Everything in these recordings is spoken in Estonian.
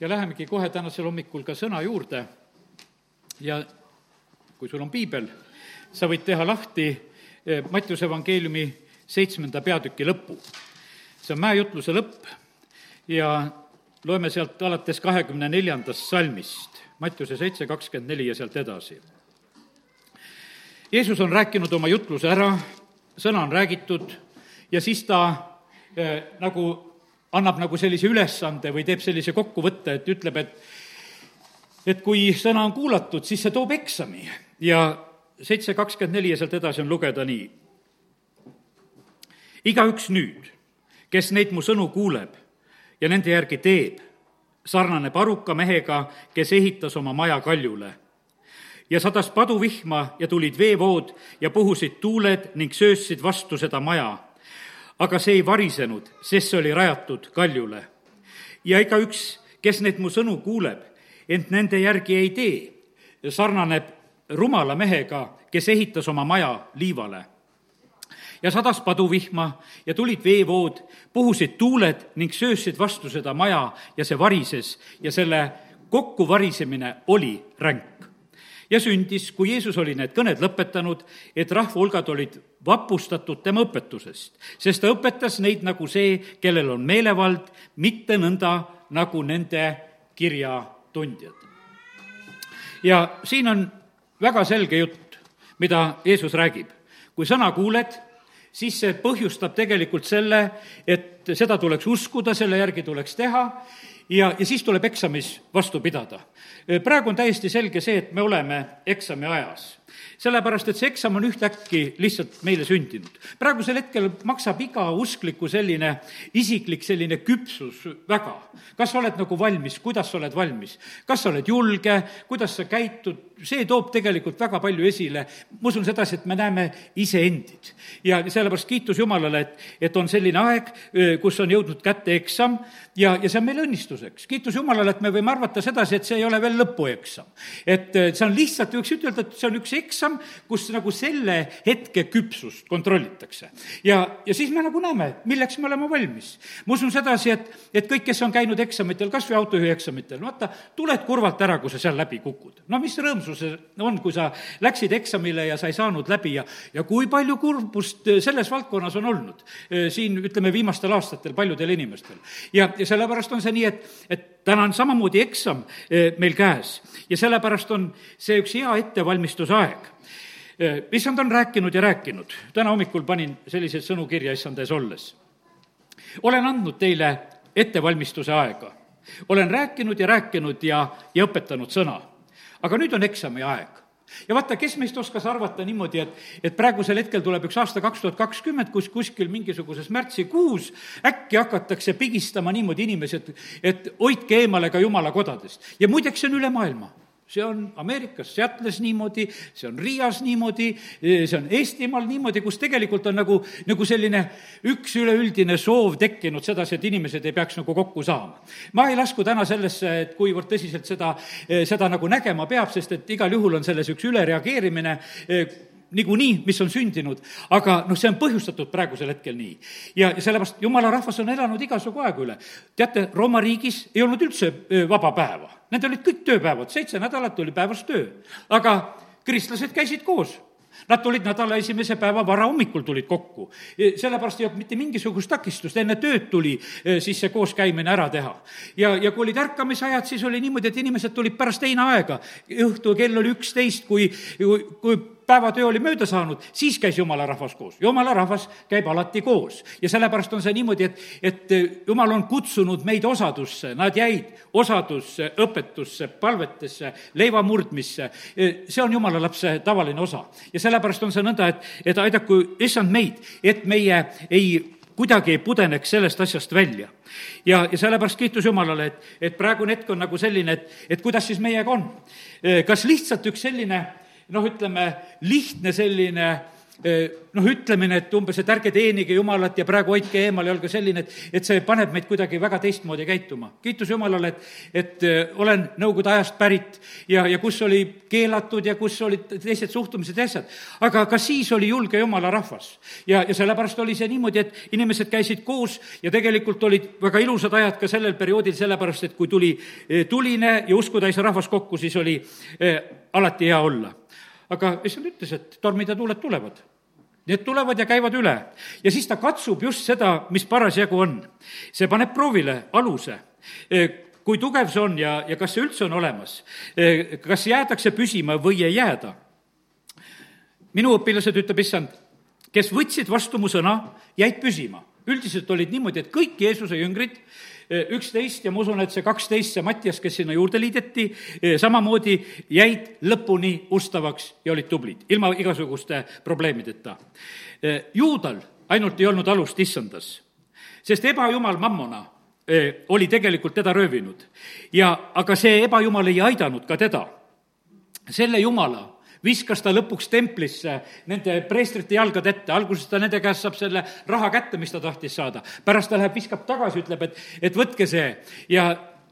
ja lähemegi kohe tänasel hommikul ka sõna juurde ja kui sul on piibel, sa võid teha lahti eh, Mattiuse evangeeliumi seitsmenda peatüki lõpu. see on mäejutluse lõpp ja loeme sealt alates kahekümne neljandast salmist, Mattiuse seitse, kakskümmend neli ja sealt edasi. Jeesus on rääkinud oma jutluse ära, sõna on räägitud ja siis ta eh, nagu annab nagu sellise ülesande või teeb sellise kokkuvõtte, et ütleb, et et kui sõna on kuulatud, siis see toob eksami ja seitse kakskümmend neli ja sealt edasi on lugeda nii. igaüks nüüd, kes neid mu sõnu kuuleb ja nende järgi teeb, sarnaneb aruka mehega, kes ehitas oma maja kaljule. ja sadas paduvihma ja tulid veevood ja puhusid tuuled ning sööstsid vastu seda maja aga see ei varisenud, sest see oli rajatud kaljule. ja igaüks, kes neid mu sõnu kuuleb, ent nende järgi ei tee, sarnaneb rumala mehega, kes ehitas oma maja liivale. ja sadas paduvihma ja tulid veevood, puhusid tuuled ning söösid vastu seda maja ja see varises ja selle kokkuvarisemine oli ränk ja sündis, kui Jeesus oli need kõned lõpetanud, et rahvahulgad olid vapustatud tema õpetusest, sest ta õpetas neid nagu see, kellel on meelevald, mitte nõnda nagu nende kirjatundjad. ja siin on väga selge jutt, mida Jeesus räägib. kui sõna kuuled, siis see põhjustab tegelikult selle, et seda tuleks uskuda, selle järgi tuleks teha ja, ja siis tuleb eksamis vastu pidada. praegu on täiesti selge see, et me oleme eksami ajas sellepärast, et see eksam on ühtäkki lihtsalt meile sündinud. praegusel hetkel maksab iga uskliku selline isiklik selline küpsus väga. kas sa oled nagu valmis, kuidas sa oled valmis, kas sa oled julge, kuidas sa käitud, see toob tegelikult väga palju esile, ma usun sedasi, et me näeme iseendid. ja sellepärast kiitus Jumalale, et, et on selline aeg, kus on jõudnud kätte eksam ja, ja see on meile õnnistuseks. kiitus Jumalale, et me võime arvata sedasi, et see ei ole veel lõpueksam. et see on lihtsalt, võiks ütelda, et see on üks eksam, kus nagu selle hetke küpsust kontrollitakse. ja, ja siis me nagu näeme, milleks me oleme valmis. ma usun sedasi, et, et kõik, kes on käinud eksamitel, kas või autojuhieksamitel, vaata, tuled kurvalt ära, kui sa seal läbi kukud. no mis rõõmsus see on, kui sa läksid eksamile ja sa ei saanud läbi ja, ja kui palju kurbust selles valdkonnas on olnud eh, siin, ütleme, viimastel aastatel paljudel inimestel. ja, ja sellepärast on see nii, et, et täna on samamoodi eksam eh, meil käes ja sellepärast on see üks hea ettevalmistusaeg eh, issand on rääkinud ja rääkinud. täna hommikul panin selliseid sõnu kirja issand ees olles. olen andnud teile ettevalmistuse aega. olen rääkinud ja rääkinud ja, ja õpetanud sõna. aga nüüd on eksami aeg ja vaata, kes meist oskas arvata niimoodi, et, et praegusel hetkel tuleb üks aasta kaks tuhat kakskümmend, kus kuskil mingisuguses märtsikuus äkki hakatakse pigistama niimoodi inimesi, et, et hoidke eemale ka jumala kodadest. ja muideks, see on üle maailma see on Ameerikas, Seattle'is niimoodi, see on Riias niimoodi, see on Eestimaal niimoodi, kus tegelikult on nagu, nagu selline üks üleüldine soov tekkinud sedasi, et inimesed ei peaks nagu kokku saama. ma ei lasku täna sellesse, et kuivõrd tõsiselt seda, seda nagu nägema peab, sest et igal juhul on selles üks ülereageerimine, niikuinii, mis on sündinud, aga noh, see on põhjustatud praegusel hetkel nii. ja, ja sellepärast jumala rahvas on elanud igasugu aegu üle. teate, Rooma riigis ei olnud üldse vaba päeva, need olid kõik tööpäevad, seitse nädalat oli päevas töö. aga kristlased käisid koos Nad tulid nädala esimese päeva varahommikul tulid kokku. sellepärast ei olnud mitte mingisugust takistust, enne tööd tuli siis see kooskäimine ära teha. ja, ja kui olid ärkamisajad, siis oli niimoodi, et inimesed tulid pärast heinaaega. õhtu kell oli üksteist, kui, kui, kui päevatöö oli mööda saanud, siis käis jumala rahvas koos. jumala rahvas käib alati koos ja sellepärast on see niimoodi, et, et jumal on kutsunud meid osadusse, nad jäid osadusse, õpetusse, palvetesse, leiva murdmisse. see on jumala lapse tavaline osa ja sellepärast on see nõnda, et, et aidaku issand meid, et meie ei kuidagi ei pudeneks sellest asjast välja. ja, ja sellepärast kiitus Jumalale, et, et praegune hetk on nagu selline, et, et kuidas siis meiega on. kas lihtsalt üks selline noh, ütleme, lihtne selline noh, ütlemine, et umbes, et ärge teenige Jumalat ja praegu hoidke eemal ja olge selline, et, et see paneb meid kuidagi väga teistmoodi käituma. kiitus Jumalale, et, et olen Nõukogude ajast pärit ja, ja kus oli keelatud ja kus olid teised suhtumised ja asjad. aga ka siis oli julge Jumala rahvas. ja, ja sellepärast oli see niimoodi, et inimesed käisid koos ja tegelikult olid väga ilusad ajad ka sellel perioodil, sellepärast et kui tuli tuline ja uskutäis rahvas kokku, siis oli eh, alati hea olla aga issand ütles, et tormid ja tuuled tulevad. Need tulevad ja käivad üle ja siis ta katsub just seda, mis parasjagu on. see paneb proovile aluse e, kui tugev see on ja, ja kas see üldse on olemas, e, kas jäädakse püsima või ei jääda. minu õpilased, ütleb issand, kes võtsid vastu mu sõna, jäid püsima. üldiselt olid niimoodi, et kõik Jeesuse jüngrid üksteist ja ma usun, et see kaksteist, see Mattias, kes sinna juurde liideti, eh, samamoodi jäid lõpuni ustavaks ja olid tublid, ilma igasuguste probleemideta. Eh, juudal ainult ei olnud alust issandas, sest ebajumal Mammona oli tegelikult teda röövinud ja, aga see ebajumal ei aidanud ka teda. selle jumala viskas ta lõpuks templisse nende preestrite jalgade ette, alguses ta nende käest saab selle raha kätte, mis ta tahtis saada. pärast ta läheb, viskab tagasi, ütleb, et, et võtke see ja,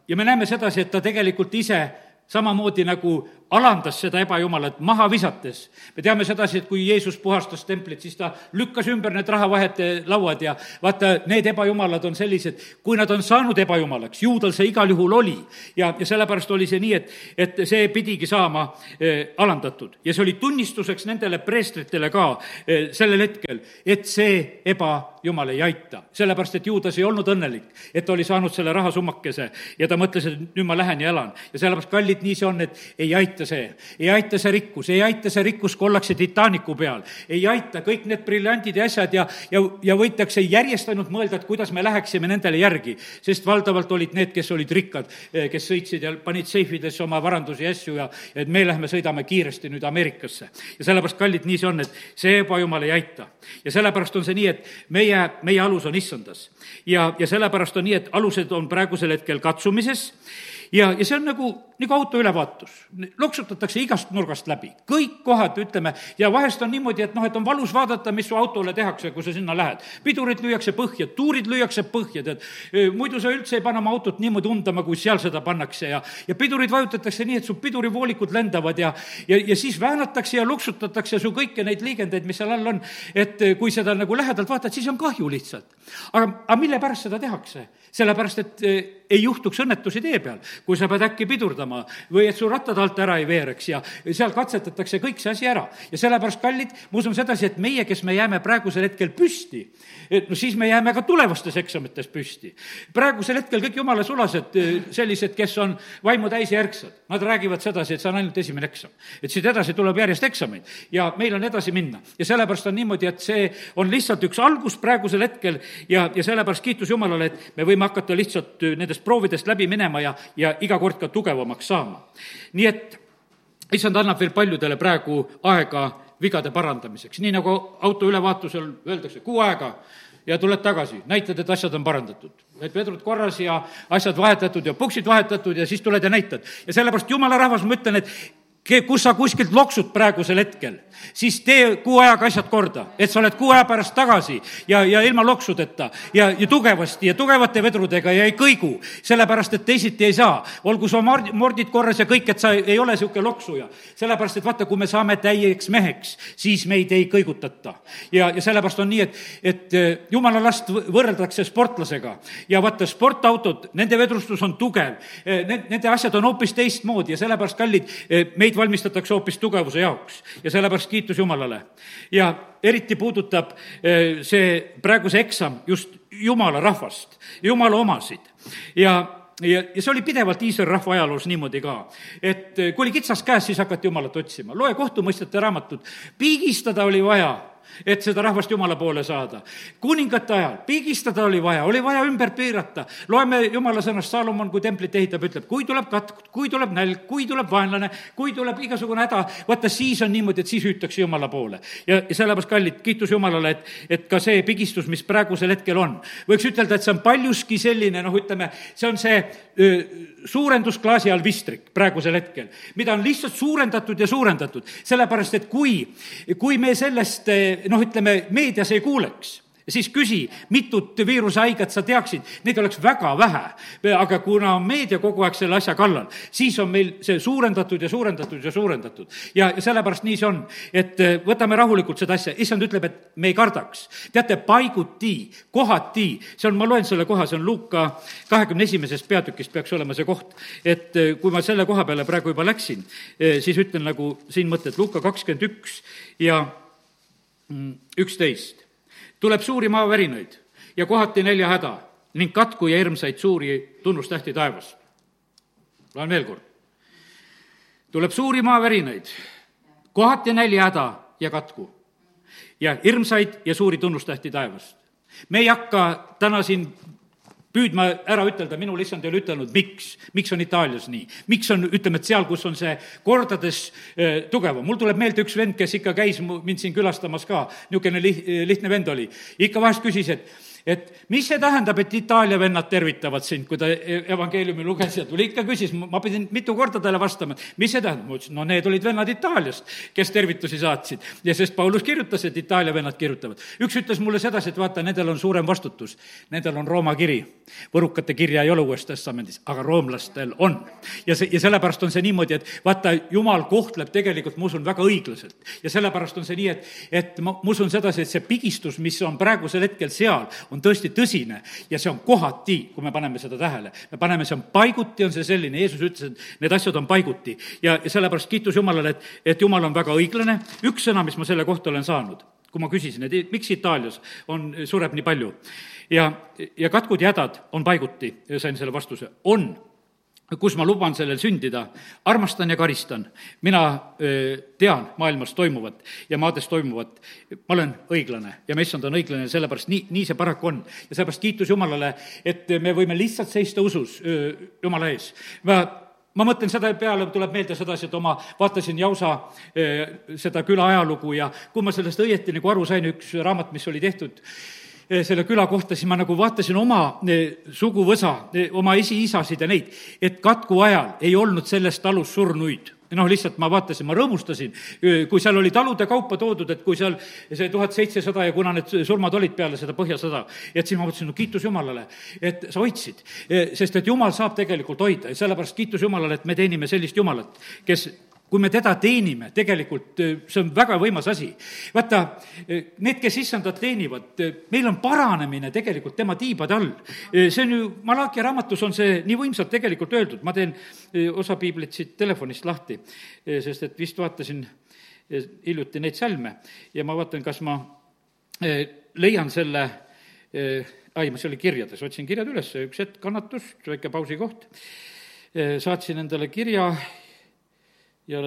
ja me näeme sedasi, et ta tegelikult ise samamoodi nagu alandas seda ebajumalat maha visates. me teame sedasi, et kui Jeesus puhastas templit, siis ta lükkas ümber need rahavahete lauad ja vaata, need ebajumalad on sellised, kui nad on saanud ebajumalaks, juudal see igal juhul oli. ja, ja sellepärast oli see nii, et, et see pidigi saama eh, alandatud ja see oli tunnistuseks nendele preestritele ka eh, sellel hetkel, et see ebajumal ei aita. sellepärast, et juudas ei olnud õnnelik, et oli saanud selle rahasummakese ja ta mõtles, et nüüd ma lähen ja elan. ja sellepärast, kallid, nii see on, et ei aita aita see, ei aita see rikkus, ei aita see rikkus, kui ollakse Titanicu peal, ei aita kõik need briljandid ja asjad ja, ja, ja võidakse järjest ainult mõelda, et kuidas me läheksime nendele järgi. sest valdavalt olid need, kes olid rikkad, eh, kes sõitsid ja panid seifidesse oma varandusi ja asju ja et me lähme sõidame kiiresti nüüd Ameerikasse. ja sellepärast, kallid, nii see on, et see ebajumal ei aita. ja sellepärast on see nii, et meie, meie alus on issandas. ja, ja sellepärast on nii, et alused on praegusel hetkel katsumises ja, ja see on nagu, nagu auto ülevaatus. loksutatakse igast nurgast läbi, kõik kohad, ütleme, ja vahest on niimoodi, et noh, et on valus vaadata, mis su autole tehakse, kui sa sinna lähed. pidurid lüüakse põhja, tuurid lüüakse põhja, tead. muidu sa üldse ei pane oma autot niimoodi undama, kui seal seda pannakse ja, ja pidurid vajutatakse nii, et su pidurivoolikud lendavad ja, ja, ja siis väänatakse ja luksutatakse su kõiki neid liigendeid, mis seal all on. et kui seda nagu lähedalt vaatad, siis on kahju lihtsalt. aga, aga mille pärast seda tehakse? sellepärast, et ei juhtuks õnnetusi tee peal, kui sa pead äkki pidurdama või et su rattad alt ära ei veereks ja seal katsetatakse kõik see asi ära. ja sellepärast, kallid, ma usun sedasi, et meie, kes me jääme praegusel hetkel püsti, et no siis me jääme ka tulevastes eksamites püsti. praegusel hetkel kõik jumala sulased, sellised, kes on vaimu täis ja ärksad, nad räägivad sedasi, et see on ainult esimene eksam. et siit edasi tuleb järjest eksameid ja meil on edasi minna. ja sellepärast on niimoodi, et see on lihtsalt üks algus praegusel hetkel ja, ja sellepärast kiitus Jumalale, et me võime hakata lihtsalt eh, nendest proovidest läbi minema ja, ja iga kord ka tugevamaks saama. nii et issand annab veel paljudele praegu aega vigade parandamiseks, nii nagu auto ülevaatusel öeldakse, kuu aega ja tuled tagasi, näitad, et asjad on parandatud. et vedrud korras ja asjad vahetatud ja puksid vahetatud ja siis tuled ja näitad. ja sellepärast jumala rahvas, ma ütlen, et kus sa kuskilt loksud praegusel hetkel, siis tee kuu ajaga asjad korda, et sa oled kuu aja pärast tagasi ja, ja ilma loksudeta ja, ja tugevasti ja tugevate vedrudega ja ei kõigu, sellepärast et teisiti ei saa. olgu su mord-, mordid korras ja kõik, et sa ei ole niisugune loksuja. sellepärast, et vaata, kui me saame täieks meheks, siis meid ei kõigutata. ja, ja sellepärast on nii, et, et eh, jumala last võrreldakse sportlasega ja vaata, sportautod, nende vedrustus on tugev, eh, nende asjad on hoopis teistmoodi ja sellepärast, kallid, eh, meid meid valmistatakse hoopis tugevuse jaoks ja sellepärast kiitus Jumalale. ja eriti puudutab eh, see praegu see eksam just Jumala rahvast, Jumala omasid ja ja, ja see oli pidevalt Iisraeli rahva ajaloos niimoodi ka, et eh, kui oli kitsas käes, siis hakati Jumalat otsima. loe kohtumõistjate raamatut, pigistada oli vaja et seda rahvast Jumala poole saada. kuningate ajal pigistada oli vaja, oli vaja ümber piirata. loeme Jumala sõnast, Saalomon, kui templit ehitab, ütleb, kui tuleb katk, kui tuleb nälg, kui tuleb vaenlane, kui tuleb igasugune häda, vaata siis on niimoodi, et siis hüütakse Jumala poole. ja, ja sellepärast, kallid, kiitus Jumalale, et, et ka see pigistus, mis praegusel hetkel on, võiks ütelda, et see on paljuski selline, noh, ütleme, see on see öö, suurendusklaasi all vistrik praegusel hetkel, mida on lihtsalt suurendatud ja suurendatud, sellepärast et kui, kui me sellest noh, ütleme, meedias ei kuuleks siis küsi, mitut viirusehaiget sa teaksid, neid oleks väga vähe. aga kuna meedia kogu aeg selle asja kallal, siis on meil see suurendatud ja suurendatud ja suurendatud. ja, sellepärast nii see on, et eh, võtame rahulikult seda asja, issand ütleb, et me ei kardaks. teate, paiguti, kohati, see on, ma loen selle koha, see on Luuka kahekümne esimesest peatükist peaks olema see koht, et eh, kui ma selle koha peale praegu juba läksin, eh, siis ütlen nagu siin mõtted, Luuka kakskümmend üks ja üksteist tuleb suuri maavärinaid ja kohati näljahäda ning katku ja hirmsaid suuri tunnustähti taevas. loen veel kord. tuleb suuri maavärinaid, kohati näljahäda ja katku ja hirmsaid ja suuri tunnustähti taevast. me ei hakka täna siin püüdma ära ütelda, minul issand ei ole ütelnud, miks, miks on Itaalias nii. miks on, ütleme, et seal, kus on see kordades äh, tugevam. mul tuleb meelde üks vend, kes ikka käis mind siin külastamas ka, niisugune liht-, lihtne vend oli. ikka vahest küsis, et et mis see tähendab, et Itaalia vennad tervitavad sind, kui ta e-, evangeeliumi luges ja tuli ikka küsis, ma pidin mitu korda talle vastama, mis see tähendab, ma ütlesin, no need olid vennad Itaaliast, kes tervitusi saatsid. ja sest Paulus kirjutas, et Itaalia vennad kirjutavad. üks ütles mulle sedasi, et vaata, nendel on suurem vastutus, nendel on Rooma kiri. võrukate kirja ei ole Uues Testamendis, aga roomlastel on. ja see, ja sellepärast on see niimoodi, et vaata, jumal kohtleb tegelikult, ma usun, väga õiglaselt. ja sellepärast on see nii, et, et ma, ma usun sedasi, et see pigistus, mis on praegusel hetkel seal, on tõesti tõsine ja see on kohati, kui me paneme seda tähele. me paneme, see on paiguti, on see selline, Jeesus ütles, et need asjad on paiguti. ja, ja sellepärast kiitus Jumalale, et, et Jumal on väga õiglane. üks sõna, mis ma selle kohta olen saanud, kui ma küsisin, et miks Itaalias on, sureb nii palju ja, ja katkud ja hädad on paiguti, sain selle vastuse, on kus ma luban sellel sündida, armastan ja karistan. mina öö, tean maailmas toimuvat ja maades toimuvat. ma olen õiglane ja ma issand on õiglane, sellepärast nii, nii see paraku on. ja sellepärast kiitus Jumalale, et me võime lihtsalt seista usus öö, Jumala ees. ma ma mõtlen seda peale, tuleb meelde sedasi, et oma, vaatasin Jausa seda küla ajalugu ja kui ma sellest õieti nagu aru sain, üks raamat, mis oli tehtud Eh, selle küla kohta, siis ma nagu vaatasin oma eh, suguvõsa, eh, oma esiisasid ja neid, et katku ajal ei olnud selles talus surnuid noh, lihtsalt ma vaatasin, ma rõõmustasin, kui seal oli talude kaupa toodud, et kui seal see tuhat seitsesada ja kuna need surmad olid peale seda Põhjasõda, et siis ma mõtlesin, no kiitus Jumalale, et sa hoidsid. sest et Jumal saab tegelikult hoida ja sellepärast kiitus Jumalale, et me teenime sellist Jumalat, kes kui me teda teenime, tegelikult äh, see on väga võimas asi. vaata, äh, need, kes issandat teenivad, äh, meil on paranemine tegelikult tema tiibade all. see on ju, Malachi raamatus on see nii võimsalt tegelikult öeldud, ma teen osa piiblit siit telefonist lahti, sest et vist vaatasin hiljuti neid salme. Ja ma vaatan, kas ma leian selle ai, see oli kirjades, otsin kirjad üles, üks hetk kannatust, väike pausikoht, saatsin endale kirja ja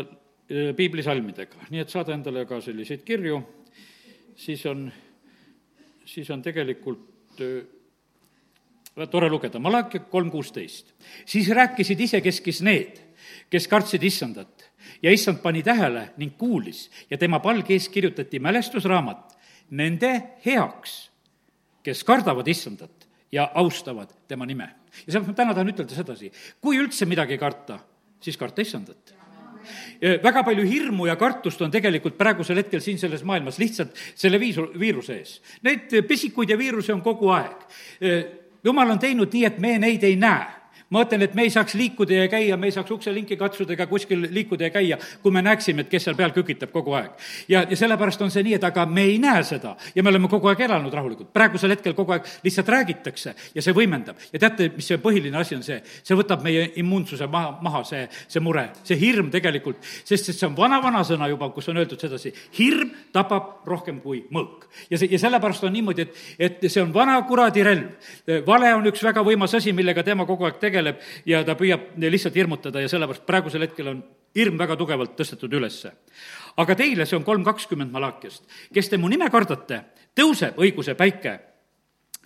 piiblisalmidega, nii et saada endale ka selliseid kirju, siis on, siis on tegelikult tore lugeda, Malachi kolm kuusteist. siis rääkisid isekeskis need, kes kartsid issandat. Ja issand pani tähele ning kuulis ja tema palge ees kirjutati mälestusraamat nende heaks, kes kardavad issandat ja austavad tema nime. ja sellepärast ma täna tahan ütelda sedasi, kui üldse midagi karta, siis karta issandat väga palju hirmu ja kartust on tegelikult praegusel hetkel siin selles maailmas lihtsalt selle viisu, viiruse ees. Neid pesikuid ja viirusi on kogu aeg. jumal on teinud nii, et me neid ei näe ma mõtlen, et me ei saaks liikuda ja käia, me ei saaks ukselinki katsuda ega kuskil liikuda ja käia, kui me näeksime, et kes seal peal kükitab kogu aeg. ja, ja sellepärast on see nii, et aga me ei näe seda ja me oleme kogu aeg elanud rahulikult. praegusel hetkel kogu aeg lihtsalt räägitakse ja see võimendab. ja teate, mis see põhiline asi on see? see võtab meie immuunsuse maha, maha, see, see mure, see hirm tegelikult, sest, sest see on vana-vanasõna juba, kus on öeldud sedasi, hirm tapab rohkem kui mõõk. ja see, ja sellepärast on niimoodi, et, et see on vana kuradi relv. vale on üks väga võimas asi, millega tema kogu aeg tegeleb, tegeleb ja ta püüab lihtsalt hirmutada ja sellepärast praegusel hetkel on hirm väga tugevalt tõstetud ülesse. aga teile, see on kolm kakskümmend Malakiast, kes te mu nime kardate, tõuseb õiguse päike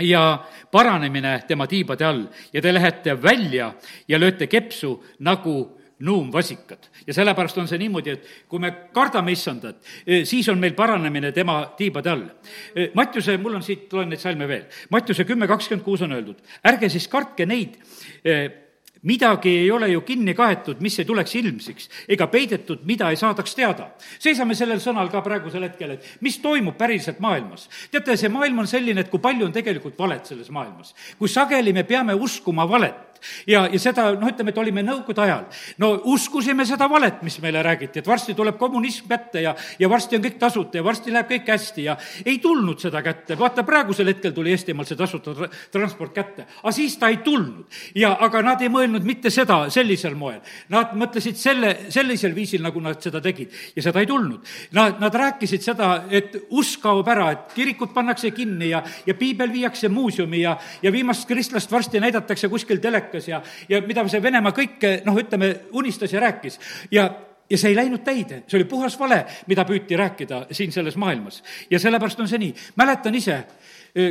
ja paranemine tema tiibade all ja te lähete välja ja lööte kepsu nagu nuumvasikad. ja sellepärast on see niimoodi, et kui me kardame issandat, eh, siis on meil paranemine tema tiibade all. Eh, Mattiuse, mul on siit, loen neid salme veel, Mattiuse kümme kakskümmend kuus on öeldud, ärge siis kartke neid, eh, midagi ei ole ju kinni kaetud, mis ei tuleks ilmsiks, ega peidetud, mida ei saadaks teada. seisame sellel sõnal ka praegusel hetkel, et mis toimub päriselt maailmas. teate, see maailm on selline, et kui palju on tegelikult valet selles maailmas. kui sageli me peame uskuma valet ja, ja seda, noh, ütleme, et olime Nõukogude ajal. no uskusime seda valet, mis meile räägiti, et varsti tuleb kommunism kätte ja, ja varsti on kõik tasuta ja varsti läheb kõik hästi ja ei tulnud seda kätte. vaata, praegusel hetkel tuli Eestimaal see tasuta tra transport kätte, aga siis ta ei tulnud. ja aga nad ei mõelnud mitte seda sellisel moel. Nad mõtlesid selle, sellisel viisil, nagu nad seda tegid ja seda ei tulnud. Nad, nad rääkisid seda, et usk kaob ära, et kirikud pannakse kinni ja, ja piibel viiakse muuseumi ja, ja viimast kristlast varsti näidatakse kuskil telekas ja, ja mida see Venemaa kõike, noh, ütleme, unistas ja rääkis. ja ja see ei läinud täide, see oli puhas vale, mida püüti rääkida siin selles maailmas. ja sellepärast on see nii. mäletan ise,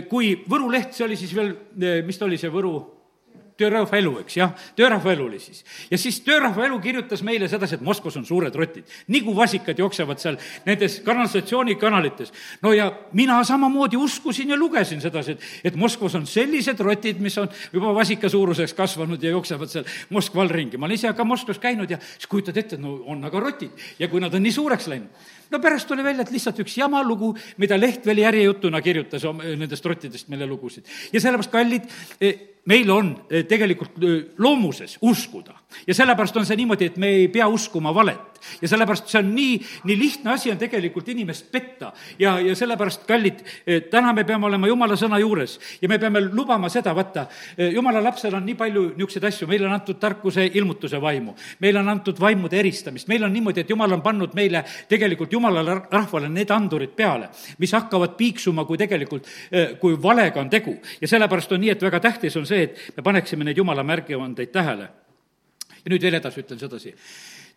kui Võru leht, see oli siis veel, mis ta oli, see Võru töörahva elu, eks jah, töörahva elu oli siis. ja siis töörahva elu kirjutas meile sedasi, et Moskvas on suured rotid, nagu vasikad jooksevad seal nendes kanalisatsioonikanalites. no ja mina samamoodi uskusin ja lugesin sedasi, et, et Moskvas on sellised rotid, mis on juba vasika suuruseks kasvanud ja jooksevad seal Moskval ringi. ma olen ise ka Moskvas käinud ja siis kujutad ette, et no on aga rotid ja kui nad on nii suureks läinud no pärast tuli välja, et lihtsalt üks jama lugu, mida Leht veel järjejutuna kirjutas nendest rottidest meile lugusid. ja sellepärast, kallid, meil on eh, tegelikult eh, loomuses uskuda ja sellepärast on see niimoodi, et me ei pea uskuma valet. ja sellepärast see on nii, nii lihtne asi on tegelikult inimest petta. ja, ja sellepärast, kallid, eh, täna me peame olema jumala sõna juures ja me peame lubama seda, vaata, jumala lapsel on nii palju niisuguseid asju, meile on antud tarkuse ilmutuse vaimu, meile on antud vaimude eristamist, meil on niimoodi, et jumal on pannud meile tegelikult jumalale rahvale need andurid peale, mis hakkavad piiksuma, kui tegelikult, kui valega on tegu. ja sellepärast on nii, et väga tähtis on see, et me paneksime neid jumala märgivandeid tähele. Ja nüüd veel edasi ütlen sedasi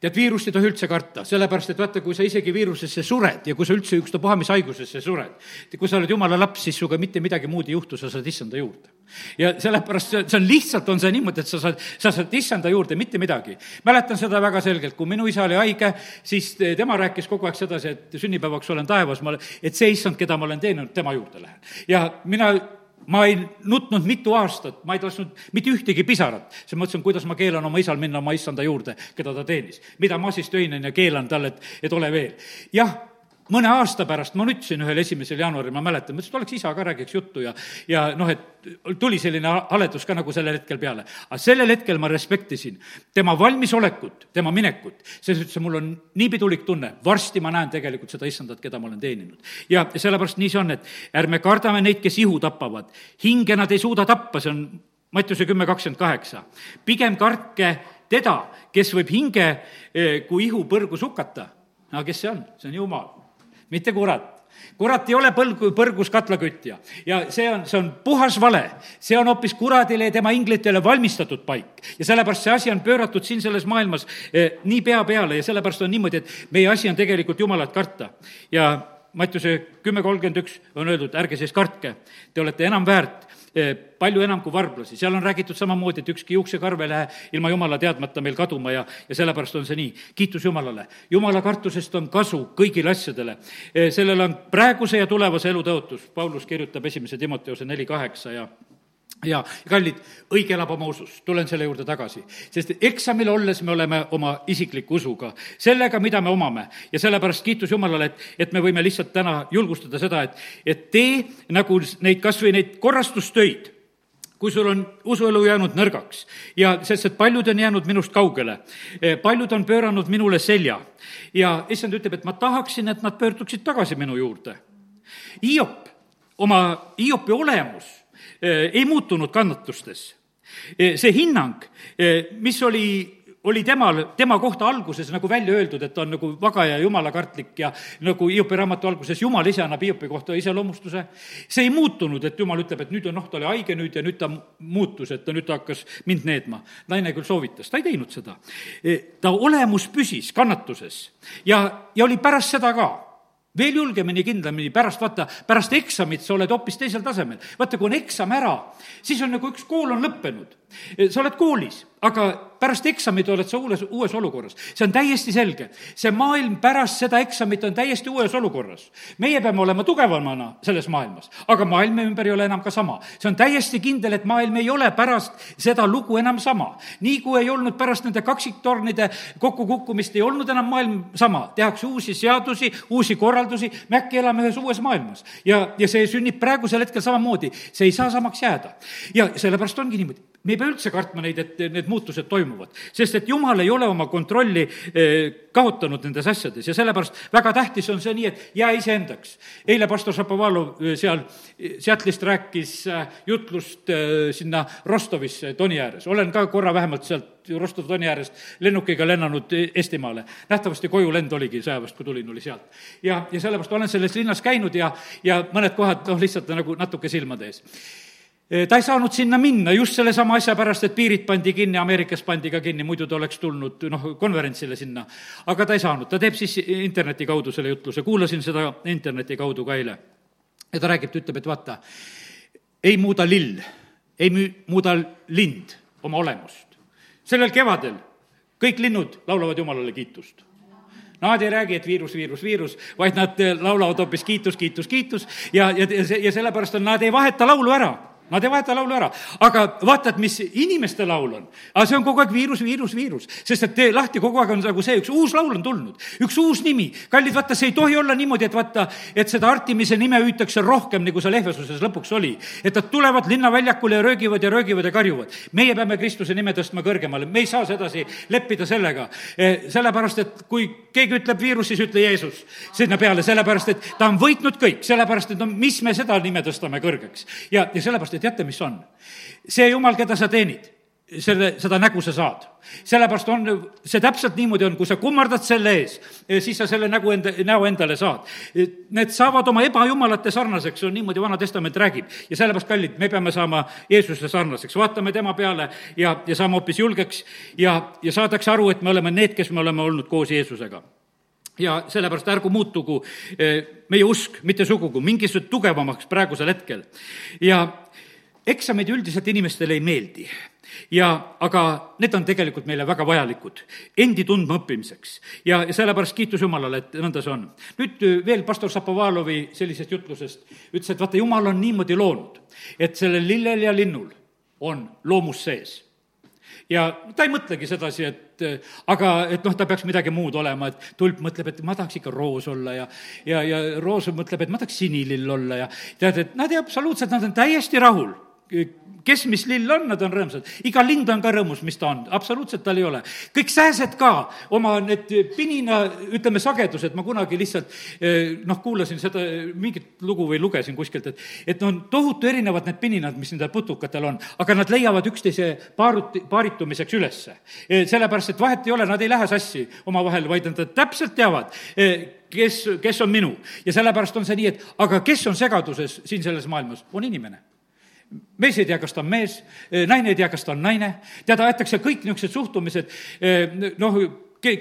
tead, viirust ei tohi üldse karta, sellepärast et vaata, kui sa isegi viirusesse sured ja kui sa üldse ükstapuha mis haigusesse sured, kui sa oled jumala laps, siis sinuga mitte midagi muud ei juhtu, sa saad issanda juurde. ja sellepärast see, see on lihtsalt, on see niimoodi, et sa saad, sa saad issanda juurde, mitte midagi. mäletan seda väga selgelt, kui minu isa oli haige, siis tema rääkis kogu aeg sedasi, et sünnipäevaks olen taevas, ma olen, et see issand, keda ma olen teeninud, tema juurde lähen. ja mina ma ei nutnud mitu aastat, ma ei lasknud mitte ühtegi pisarat, siis mõtlesin, kuidas ma keelan oma isal minna oma issanda juurde, keda ta teenis. mida ma siis töinen ja keelan talle, et, et ole veel. jah, mõne aasta pärast ma nutsin ühel esimesel jaanuaril, ma mäletan, mõtlesin, et oleks isa ka, räägiks juttu ja, ja noh, et tuli selline haledus ka nagu sellel hetkel peale. aga sellel hetkel ma respektisin tema valmisolekut, tema minekut, selles ütles, mul on nii pidulik tunne, varsti ma näen tegelikult seda issandat, keda ma olen teeninud. ja sellepärast nii see on, et ärme kardame neid, kes ihu tapavad. hinge nad ei suuda tappa, see on Mattiuse kümme kakskümmend kaheksa. pigem kartke teda, kes võib hinge eh, kui ihu põrgus hukata. aga kes see on? see on Jumal mitte kurat kurat ei ole põlgu, põrgus katlakütja ja see on, see on puhas vale. see on hoopis kuradile ja tema inglitele valmistatud paik. ja sellepärast see asi on pööratud siin selles maailmas eh, nii pea peale ja sellepärast on niimoodi, et meie asi on tegelikult Jumalat karta. ja Mattiuse kümme kolmkümmend üks on öeldud, ärge siis kartke, te olete enam väärt palju enam kui varblasi, seal on räägitud samamoodi, et ükski juuksekarv ei lähe ilma jumala teadmata meil kaduma ja, ja sellepärast on see nii. kiitus Jumalale. jumala kartusest on kasu kõigile asjadele. Eh, sellel on praeguse ja tulevase elu tõotus, Paulus kirjutab esimese Timoteose neli kaheksa ja ja kallid, õige elab oma usus, tulen selle juurde tagasi, sest eksamil olles me oleme oma isikliku usuga, sellega, mida me omame. Ja sellepärast kiitus Jumalale, et, et me võime lihtsalt täna julgustada seda, et, et tee nagu neid, kas või neid korrastustöid, kui sul on usuelu jäänud nõrgaks. Ja sest, et paljud on jäänud minust kaugele, paljud on pööranud minule selja. Ja issand ütleb, et ma tahaksin, et nad pöörduksid tagasi minu juurde. Hiop, oma, Hiopi olemus ei muutunud kannatustes. Eh, see hinnang, eh, mis oli oli temal, tema kohta alguses nagu välja öeldud, et ta on nagu vaga ja jumalakartlik ja nagu Hiopi raamatu alguses Jumal ise annab Hiopi kohta iseloomustuse. see ei muutunud, et Jumal ütleb, et nüüd on noh, ta oli haige nüüd ja nüüd ta muutus, et ta nüüd ta hakkas mind needma. naine küll soovitas, ta ei teinud seda. ta olemus püsis kannatuses ja, ja oli pärast seda ka veel julgemini, kindlamini, pärast vaata, pärast eksamit sa oled hoopis teisel tasemel. vaata, kui on eksam ära, siis on nagu üks kool on lõppenud sa oled koolis, aga pärast eksamit oled sa uues, uues olukorras. see on täiesti selge. see maailm pärast seda eksamit on täiesti uues olukorras. meie peame olema tugevamana selles maailmas, aga maailm ümber ei ole enam ka sama. see on täiesti kindel, et maailm ei ole pärast seda lugu enam sama. nii kui ei olnud pärast nende kaksiktornide kokkukukkumist, ei olnud enam maailm sama. tehakse uusi seadusi, uusi korraldusi, me äkki elame ühes uues maailmas. ja, ja see sünnib praegusel hetkel samamoodi. see ei saa samaks jääda. ja sellepärast ongi niimoodi me ei pea üldse kartma neid, et need muutused toimuvad, sest et jumal ei ole oma kontrolli eh, kaotanud nendes asjades ja sellepärast väga tähtis on see nii, et jää iseendaks. eile pastor Šapovalov eh, seal eh, Seatlist rääkis jutlust sinna Rostovisse Toni ääres, olen ka korra vähemalt sealt Rostov Toni äärest lennukiga lennanud Eestimaale. nähtavasti kojulend oligi sõjaväest, kui tulin, oli sealt. ja, ja sellepärast olen selles linnas käinud ja, ja mõned kohad, noh, lihtsalt nagu natuke silmade ees ta ei saanud sinna minna just sellesama asja pärast, et piirid pandi kinni, Ameerikas pandi ka kinni, muidu ta oleks tulnud noh, konverentsile sinna. aga ta ei saanud, ta teeb siis interneti kaudu selle jutluse, kuulasin seda interneti kaudu ka eile. ja ta räägib, ta ütleb, et vaata, ei muuda lill, ei müü-, muuda lind oma olemust. sellel kevadel kõik linnud laulavad Jumalale kiitust Nad ei räägi, et viirus, viirus, viirus, vaid nad laulavad hoopis kiitus, kiitus, kiitus ja, ja, ja sellepärast on, nad ei vaheta laulu ära Nad ei vaheta laulu ära, aga vaatad, mis inimeste laul on. aga see on kogu aeg viirus, viirus, viirus, sest et tee lahti, kogu aeg on nagu see, üks uus laul on tulnud, üks uus nimi. kallid, vaata, see ei tohi olla niimoodi, et vaata, et seda Artimise nime hüütakse rohkem, nagu seal Ehvesuses lõpuks oli. et nad tulevad linnaväljakule ja röögivad ja röögivad ja karjuvad. meie peame Kristuse nime tõstma kõrgemale, me ei saa sedasi leppida sellega. Eh, sellepärast, et kui keegi ütleb viirus, siis ütle Jeesus sinna peale, sellepärast et ta on võitnud kõik, sellepärast et no mis me seda nime tõstame kõrgeks. ja, ja sellepärast ja teate, mis on? see jumal, keda sa teenid, selle, seda nägu sa saad. sellepärast on see täpselt niimoodi on, kui sa kummardad selle ees, siis sa selle nägu enda, näo endale saad. Need saavad oma ebajumalate sarnaseks, on niimoodi Vana Testament räägib. ja sellepärast, kallid, me peame saama Jeesuse sarnaseks, vaatame tema peale ja, ja saame hoopis julgeks ja, ja saadakse aru, et me oleme need, kes me oleme olnud koos Jeesusega ja sellepärast ärgu muutugu eh, meie usk mitte sugugi mingisugused tugevamaks praegusel hetkel. ja eksamid üldiselt inimestele ei meeldi ja aga need on tegelikult meile väga vajalikud endi tundmaõppimiseks. ja, ja sellepärast kiitus Jumalale, et nõnda see on. nüüd äh, veel pastor Šapovalovi sellisest jutlusest ütles, et vaata, Jumal on niimoodi loonud, et sellel lillel ja linnul on loomus sees ja ta ei mõtlegi sedasi, et äh, aga et noh, ta peaks midagi muud olema, et tulp mõtleb, et ma tahaks ikka roos olla ja ja, ja roos mõtleb, et ma tahaks sinilill olla ja tead, et nad ei absoluutselt, nad on täiesti rahul kes mis lill on, nad on rõõmsad. iga lind on ka rõõmus, mis ta on, absoluutselt tal ei ole. kõik sääsed ka, oma need pinina, ütleme, sagedused, ma kunagi lihtsalt eh, noh, kuulasin seda mingit lugu või lugesin kuskilt, et et on tohutu erinevad need pininad, mis nendel putukatel on, aga nad leiavad üksteise paaruti, paaritumiseks ülesse. Eh, sellepärast, et vahet ei ole, nad ei lähe sassi omavahel, vaid nad täpselt teavad, eh, kes, kes on minu. ja sellepärast on see nii, et aga kes on segaduses siin selles maailmas, on inimene mees ei tea, kas ta on mees, naine ei tea, kas ta on naine, tead, aetakse kõik niisugused suhtumised, noh,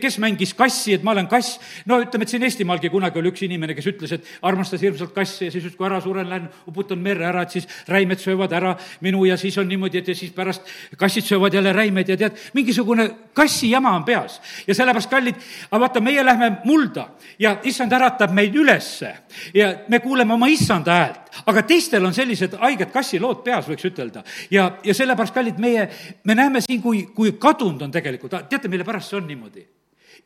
kes mängis kassi, et ma olen kass. no ütleme, et siin Eestimaalgi kunagi oli üks inimene, kes ütles, et armastas hirmsalt kassi ja siis justkui ära suren, lähen uputan merre ära, et siis räimed söövad ära minu ja siis on niimoodi, et ja siis pärast kassid söövad jälle räimed ja tead, mingisugune kassi jama on peas. ja sellepärast, kallid, aga vaata, meie lähme mulda ja issand äratab meid ülesse ja me kuuleme oma issanda häält, aga teistel on sellised haiged kassilood peas, võiks ütelda. ja, ja sellepärast, kallid, meie, me näeme siin, kui, kui kadunud on tegelikult, teate, mille pärast see on niimoodi?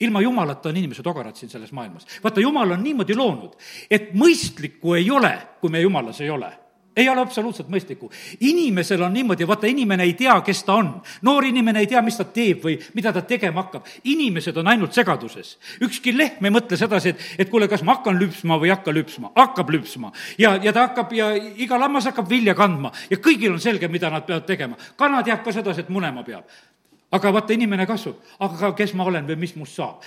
ilma jumalata on inimesed ogarad siin selles maailmas. vaata, jumal on niimoodi loonud, et mõistlikku ei ole, kui me jumalas ei ole ei ole absoluutselt mõistlikku. inimesel on niimoodi, vaata, inimene ei tea, kes ta on. noor inimene ei tea, mis ta teeb või mida ta tegema hakkab. inimesed on ainult segaduses. ükski lehm ei mõtle sedasi, et, et kuule, kas ma hakkan lüpsma või ei hakka lüpsma. hakkab lüpsma. ja, ja ta hakkab ja iga lammas hakkab vilja kandma ja kõigil on selge, mida nad peavad tegema. kana teab ka sedasi, et munema peab aga vaata, inimene kasvab, aga kes ma olen või mis must saab?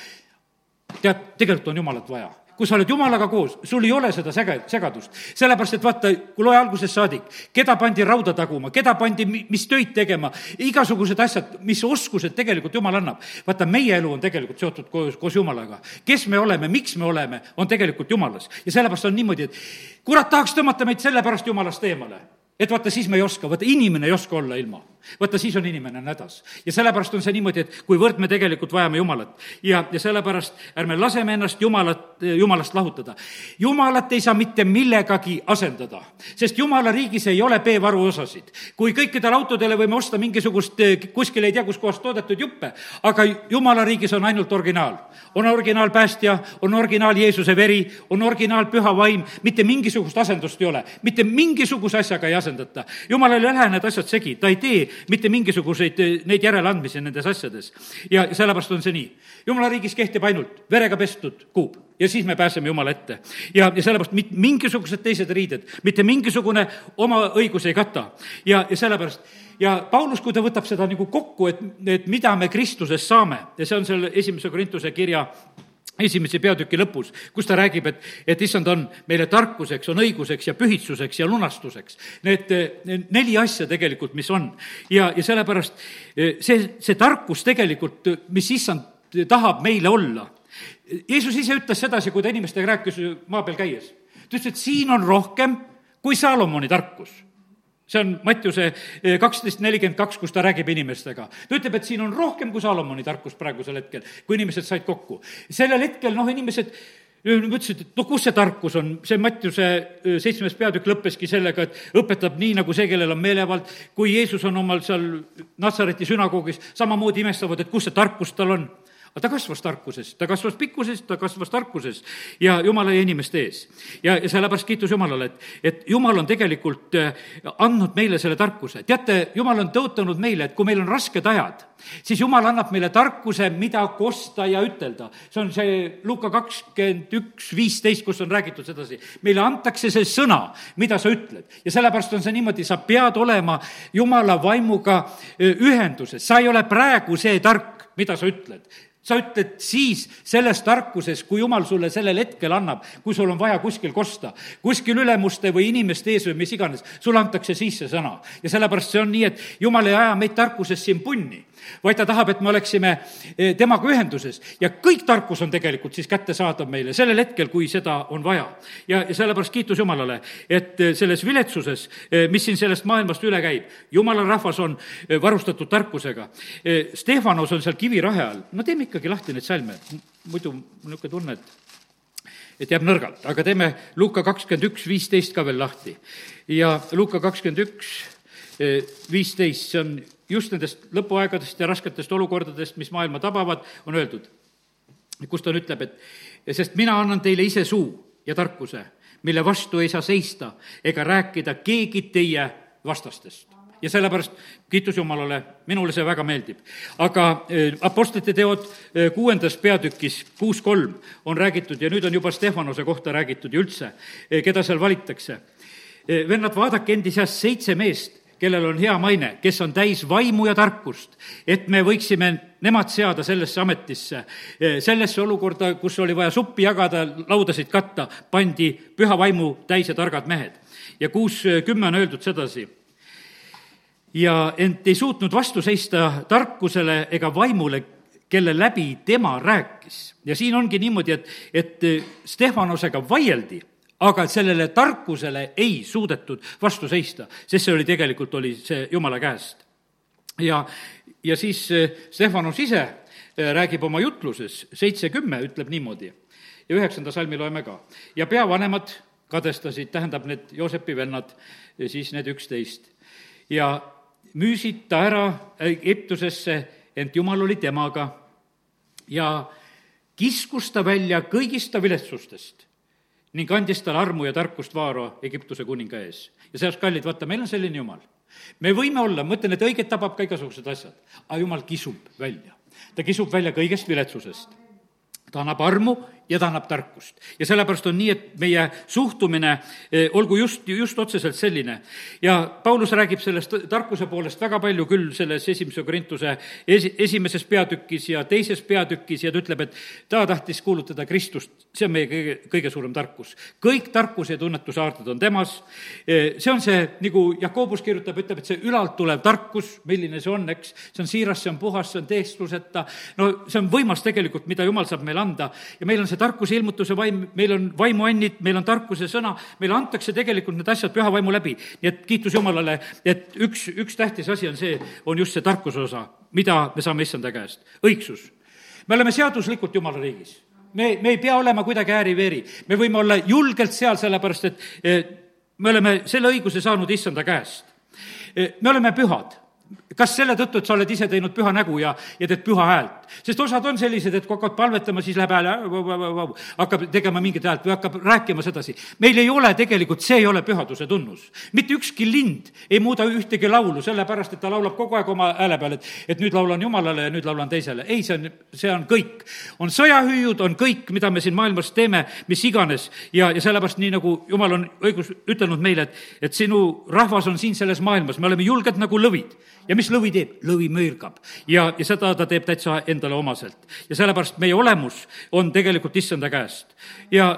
tead, tegelikult on Jumalat vaja kui sa oled Jumalaga koos, sul ei ole seda sege-, segadust. sellepärast, et vaata, kui loe algusest saadik, keda pandi rauda taguma, keda pandi mis töid tegema, igasugused asjad, mis oskused tegelikult Jumal annab. vaata, meie elu on tegelikult seotud koos, koos Jumalaga. kes me oleme, miks me oleme, on tegelikult Jumalas. ja sellepärast on niimoodi, et kurat tahaks tõmmata meid sellepärast Jumalast eemale. et vaata, siis me ei oska, vaata, inimene ei oska olla ilma vaata, siis on inimene on hädas. ja sellepärast on see niimoodi, et kuivõrd me tegelikult vajame Jumalat ja, ja sellepärast ärme laseme ennast Jumalat, Jumalast lahutada. Jumalat ei saa mitte millegagi asendada, sest Jumala riigis ei ole B-varu osasid. kui kõikidele autodele võime osta mingisugust kuskil ei tea kus kohast toodetud juppe, aga Jumala riigis on ainult originaal. on originaalpäästja, on originaal Jeesuse veri, on originaal püha vaim, mitte mingisugust asendust ei ole, mitte mingisuguse asjaga ei asendata. jumalal ei lähe need asjad segi, ta ei tee mitte mingisuguseid eh, neid järeleandmisi nendes asjades. ja sellepärast on see nii. jumala riigis kehtib ainult verega pestud kuub ja siis me pääseme Jumala ette. ja, ja sellepärast mit-, mingisugused teised riided, mitte mingisugune oma õigus ei kata. ja, ja sellepärast ja Paulus, kui ta võtab seda nagu kokku, et, et mida me Kristuses saame ja see on seal esimese Korintuse kirja esimese peatüki lõpus, kus ta räägib, et, et issand on meile tarkuseks, on õiguseks ja pühitsuseks ja lunastuseks. Need neli asja tegelikult, mis on. ja, ja sellepärast eh, see, see tarkus tegelikult, mis issand tahab meile olla. Jeesus ise ütles sedasi, kui ta inimestega rääkis maa peal käies. ta ütles, et siin on rohkem kui Saalomoni tarkus see on Mattiuse eh, kaksteist nelikümmend kaks, kus ta räägib inimestega. ta ütleb, et siin on rohkem kui Salomoni tarkus praegusel hetkel, kui inimesed said kokku. sellel hetkel noh, inimesed mõtlesid, et no kus see tarkus on, see Mattiuse eh, seitsmes peatükk lõppeski sellega, et õpetab nii, nagu see, kellel on meelevald, kui Jeesus on omal seal Natsareti sünagoogis, samamoodi imestavad, et kus see tarkus tal on aga ta kasvas tarkuses, ta kasvas pikkuses, ta kasvas tarkuses ja jumala ja inimeste ees. ja, ja sellepärast kiitus Jumalale, et, et Jumal on tegelikult äh, andnud meile selle tarkuse. teate, Jumal on tõotanud meile, et kui meil on rasked ajad, siis Jumal annab meile tarkuse, mida kosta ja ütelda. see on see Luka kakskümmend üks, viisteist, kus on räägitud sedasi. meile antakse see sõna, mida sa ütled. ja sellepärast on see niimoodi, sa pead olema Jumala vaimuga äh, ühenduses, sa ei ole praegu see tark, mida sa ütled sa ütled siis selles tarkuses, kui jumal sulle sellel hetkel annab, kui sul on vaja kuskil kosta, kuskil ülemuste või inimeste ees või mis iganes, sulle antakse siis see sõna. ja sellepärast see on nii, et jumal ei aja meid tarkuses siin punni vaid ta tahab, et me oleksime eh, temaga ühenduses ja kõik tarkus on tegelikult siis kättesaadav meile sellel hetkel, kui seda on vaja. ja, ja sellepärast kiitus Jumalale, et eh, selles viletsuses, eh, mis siin sellest maailmast üle käib, Jumala rahvas on varustatud tarkusega. Stefanos on seal kivirahe all, no teeme ikkagi lahti neid salme, muidu niisugune tunne, et et jääb nõrgalt, aga teeme Luuka kakskümmend üks, viisteist ka veel lahti. ja Luuka kakskümmend üks, viisteist, see on just nendest lõpuaegadest ja rasketest olukordadest, mis maailma tabavad, on öeldud, kus ta ütleb, et sest mina annan teile ise suu ja tarkuse, mille vastu ei saa seista ega rääkida keegi teie vastastest ja sellepärast kiitus Jumalale, minule see väga meeldib. aga äh, Apostlite teod äh, kuuendas peatükis, kuus kolm, on räägitud ja nüüd on juba Stefanose kohta räägitud ja üldse, äh, keda seal valitakse. vennad, vaadake endi seas seitse meest, kellel on hea maine, kes on täis vaimu ja tarkust, et me võiksime nemad seada sellesse ametisse, sellesse olukorda, kus oli vaja suppi jagada, laudasid katta, pandi püha vaimu täis ja targad mehed. ja kuus kümme on öeldud sedasi ja ent ei suutnud vastu seista tarkusele ega vaimule, kelle läbi tema rääkis. ja siin ongi niimoodi, et, et Stefanosega vaieldi aga sellele tarkusele ei suudetud vastu seista, sest see oli tegelikult, oli see jumala käest. ja, ja siis eh, Stefanus ise eh, räägib oma jutluses, seitse kümme ütleb niimoodi ja üheksanda salmi loeme ka. ja peavanemad kadestasid, tähendab need Joosepi vennad, siis need üksteist. ja müüsid ta ära Egiptusesse, ent Jumal oli temaga ja kiskus ta välja kõigist ta viletsustest ning andis talle armu ja tarkust Vaaro Egiptuse kuninga ees. ja seepärast, kallid, vaata, meil on selline jumal. me võime olla, ma mõtlen, et õiget tabab ka igasugused asjad, aga jumal kisub välja. ta kisub välja kõigest viletsusest. ta annab armu ja ta annab tarkust. ja sellepärast on nii, et meie suhtumine eh, olgu just, just otseselt selline. ja Paulus räägib sellest tarkuse poolest väga palju küll selles esimese Korintuse esi, esimeses peatükis ja teises peatükis ja ta ütleb, et ta tahtis kuulutada Kristust, see on meie kõige, kõige suurem tarkus. kõik tarkuse ja tunnetuse aarded on temas, eh, see on see, nagu Jakobus kirjutab, ütleb, et see ülalt tulev tarkus, milline see on, eks, see on siiras, see on puhas, see on teestluseta, no see on võimas tegelikult, mida jumal saab meile anda ja meil on see tarkuse ilmutuse vaim, meil on vaimuannid, meil on tarkuse sõna, meile antakse tegelikult need asjad püha vaimu läbi. nii et kiitus Jumalale, et üks, üks tähtis asi on see, on just see tarkuse osa, mida me saame issanda käest. õigsus. me oleme seaduslikult Jumala riigis me, me ei pea olema kuidagi ääri-veeri, me võime olla julgelt seal, sellepärast et me oleme selle õiguse saanud issanda käest. me oleme pühad kas selle tõttu, et sa oled ise teinud püha nägu ja, ja teed püha häält? sest osad on sellised, et kui hakkavad palvetama, siis läheb hääl, hakkab tegema mingit häält või hakkab rääkima sedasi. meil ei ole tegelikult, see ei ole pühaduse tunnus. mitte ükski lind ei muuda ühtegi laulu sellepärast, et ta laulab kogu aeg oma hääle peal, et, et nüüd laulan Jumalale ja nüüd laulan teisele. ei, see on, see on kõik. on sõjahüüud, on kõik, mida me siin maailmas teeme, mis iganes, ja, ja sellepärast nii, nagu Jumal on õigus ütelnud meile, et, et sinu rahvas on siin selles maailmas, me oleme julged nagu lõvid ja mis lõvi teeb? lõvi möirgab ja, ja seda ta teeb täitsa endale omaselt. ja sellepärast meie olemus on tegelikult issanda käest. ja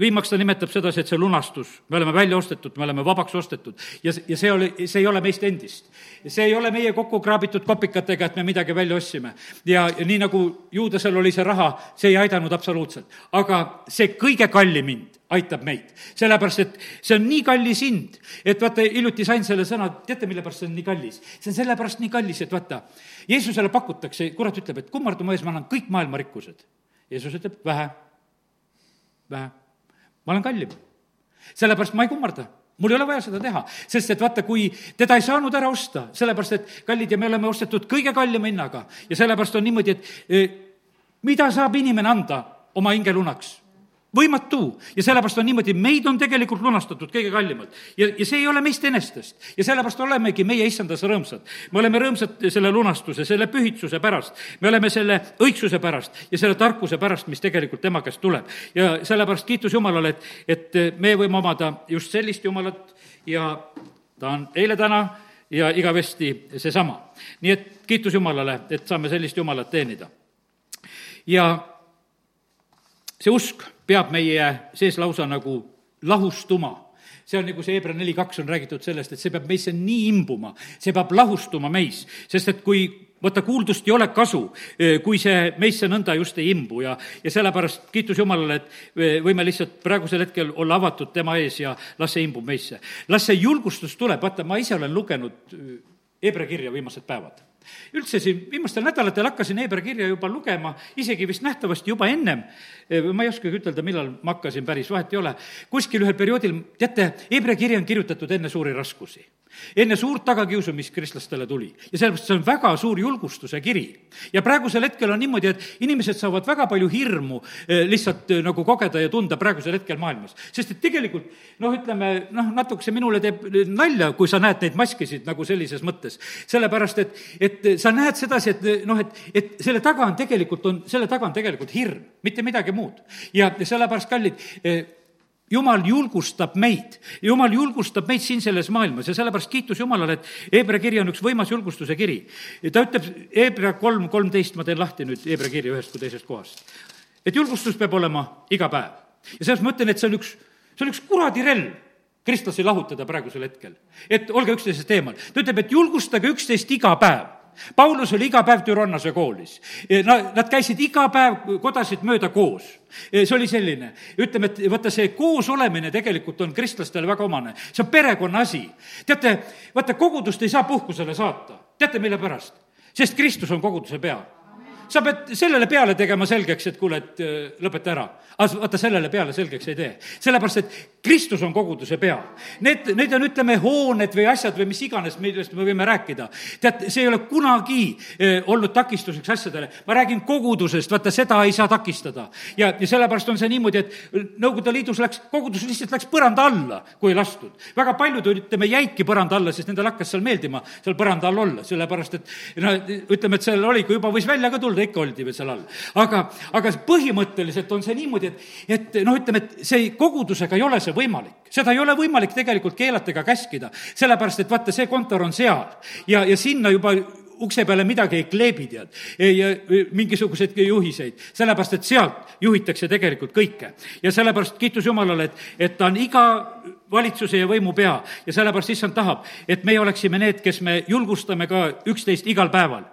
viimaks ta nimetab sedasi, et see lunastus, me oleme välja ostetud, me oleme vabaks ostetud ja, ja see oli, see ei ole meist endist. see ei ole meie kokku kraabitud kopikatega, et me midagi välja ostsime. ja, ja nii, nagu juudasel oli see raha, see ei aidanud absoluutselt. aga see kõige kallim hind aitab meid. sellepärast, et see on nii kallis hind, et vaata, hiljuti sain selle sõna, teate, mille pärast see on nii kallis? see on sellepärast nii kallis, et vaata, Jeesusele pakutakse, kurat ütleb, et kummarda mu ees, ma annan kõik maailma rikkused. Jeesus ütleb, vähe, vähe, ma olen kallim. sellepärast ma ei kummarda mul ei ole vaja seda teha, sest et vaata, kui teda ei saanud ära osta, sellepärast et kallid ja me oleme ostetud kõige kallima hinnaga ja sellepärast on niimoodi, et eh, mida saab inimene anda oma hingelunaks? Võimatu ja sellepärast on niimoodi, meid on tegelikult lunastatud kõige kallimalt. ja, ja see ei ole meist enestest ja sellepärast olemegi meie issandas rõõmsad. me oleme rõõmsad selle lunastuse, selle pühitsuse pärast, me oleme selle õigsuse pärast ja selle tarkuse pärast, mis tegelikult tema käest tuleb. ja sellepärast kiitus Jumalale, et, et me võime omada just sellist Jumalat ja ta on eile, täna ja igavesti seesama. nii et kiitus Jumalale, et saame sellist Jumalat teenida. ja see usk peab meie sees lausa nagu lahustuma. See on nagu see Hebra neli kaks on räägitud sellest, et see peab meisse nii imbuma, see peab lahustuma meis, sest et kui vaata, kuuldust ei ole kasu, eh, kui see meisse nõnda just ei imbu ja, ja sellepärast kiitus Jumalale, et eh, võime lihtsalt praegusel hetkel olla avatud tema ees ja las see imbub meisse. las see julgustus tuleb, vaata, ma ise olen lugenud eh, Hebra kirja viimased päevad üldse siin viimastel nädalatel hakkasin Hebra kirja juba lugema, isegi vist nähtavasti juba ennem, ma ei oskagi ütelda, millal ma hakkasin päris, vahet ei ole, kuskil ühel perioodil, teate, Hebra kiri on kirjutatud enne suuri raskusi enne suurt tagakiusu, mis kristlastele tuli. ja sellepärast see on väga suur julgustuse kiri. ja praegusel hetkel on niimoodi, et inimesed saavad väga palju hirmu eh, lihtsalt eh, nagu kogeda ja tunda praegusel hetkel maailmas. sest et tegelikult noh, ütleme noh, natukese minule teeb nalja, kui sa näed neid maskisid nagu sellises mõttes. sellepärast, et, et sa näed sedasi, et noh, et, et selle taga on tegelikult, on, selle taga on tegelikult hirm, mitte midagi muud. ja, ja sellepärast, kallid, eh, jumal julgustab meid, jumal julgustab meid siin selles maailmas ja sellepärast kiitus Jumalale, et Hebra kiri on üks võimas julgustuse kiri. ta ütleb, Hebra kolm, kolmteist, ma teen lahti nüüd Hebra kirja ühest kui teisest kohast. et julgustus peab olema iga päev. ja sellepärast ma ütlen, et see on üks, see on üks kuradi relv kristlasi lahutada praegusel hetkel. et olge üksteisest eemal. ta ütleb, et julgustage üksteist iga päev Paulus oli iga päev Türannase koolis. Nad, nad käisid iga päev kodasid mööda koos. see oli selline, ütleme, et vaata, see koos olemine tegelikult on kristlastele väga omane. see on perekonna asi. teate, vaata, kogudust ei saa puhkusele saata. teate, mille pärast? sest Kristus on koguduse pea sa pead sellele peale tegema selgeks, et kuule, et äh, lõpeta ära. aga vaata, sellele peale selgeks ei tee. sellepärast, et Kristus on koguduse pea. Need, need on, ütleme, hooned või asjad või mis iganes, millest me võime rääkida. tead, see ei ole kunagi eh, olnud takistuseks asjadele. ma räägin kogudusest, vaata, seda ei saa takistada. ja, ja sellepärast on see niimoodi, et Nõukogude Liidus läks, kogudus lihtsalt läks põranda alla, kui ei lastud. väga paljud, ütleme, jäidki põranda alla, sest nendele hakkas seal meeldima seal põranda all olla, sellepärast et no ütleme, et seal oli, kui juba võis välja ka tulla, ikka oldi veel seal all. aga, aga põhimõtteliselt on see niimoodi, et, et noh, ütleme, et see kogudusega ei ole see võimalik. seda ei ole võimalik tegelikult keelata ega käskida, sellepärast et vaata, see kontor on seal ja, ja sinna juba ukse peale midagi ei kleebi, tead, ja mingisuguseid juhiseid, sellepärast et sealt juhitakse tegelikult kõike. ja sellepärast kiitus Jumalale, et, et ta on iga valitsuse ja võimu pea ja sellepärast issand tahab, et meie oleksime need, kes me julgustame ka üksteist igal päeval.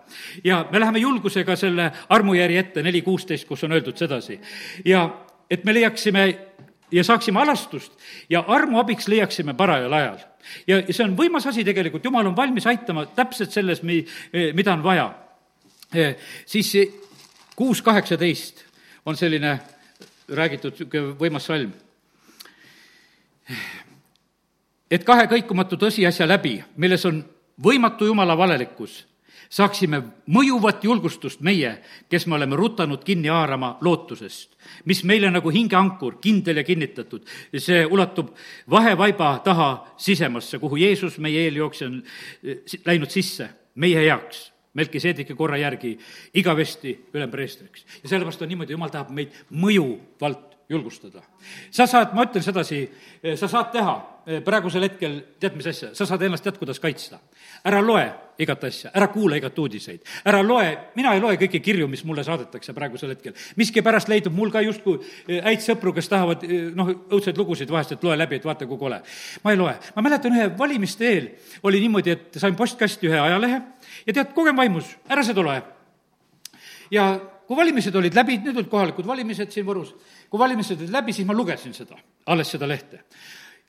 ja me läheme julgusega selle armujärje ette, neli kuusteist, kus on öeldud sedasi. ja et me leiaksime ja saaksime alastust ja armu abiks leiaksime parajal ajal. ja, see on võimas asi tegelikult, jumal on valmis aitama täpselt selles, mi-, mida on vaja. E, siis kuus kaheksateist on selline räägitud niisugune võimas salm. et kahe kõikumatu tõsiasja läbi, milles on võimatu jumala valelikkus saaksime mõjuvat julgustust meie, kes me oleme rutanud kinni haarama lootusest, mis meile nagu hingeankur, kindel ja kinnitatud. see ulatub vahevaiba taha sisemasse, kuhu Jeesus, meie eeljooksja, on eh, läinud sisse meie heaks Melkiseediki korra järgi igavesti ülempreestriks. ja sellepärast on niimoodi, jumal tahab meid mõjuvalt julgustada. sa saad, ma ütlen sedasi, eh, sa saad teha eh, praegusel hetkel, tead mis asja, sa saad ennast tead, kuidas kaitsta. ära loe igat asja, ära kuula igat uudiseid, ära loe, mina ei loe kõiki kirju, mis mulle saadetakse praegusel hetkel. miskipärast leidub mul ka justkui eh, häid sõpru, kes tahavad noh, õudseid lugusid vahest, et loe läbi, et vaata, kui kole. ma ei loe. ma mäletan ühe valimiste eel oli niimoodi, et sain postkasti ühe ajalehe ja tead, kogem vaimus, ära seda loe. ja kui valimised olid läbi, need olid kohalikud valimised siin Võrus, kui valimised olid läbi, siis ma lugesin seda, alles seda lehte.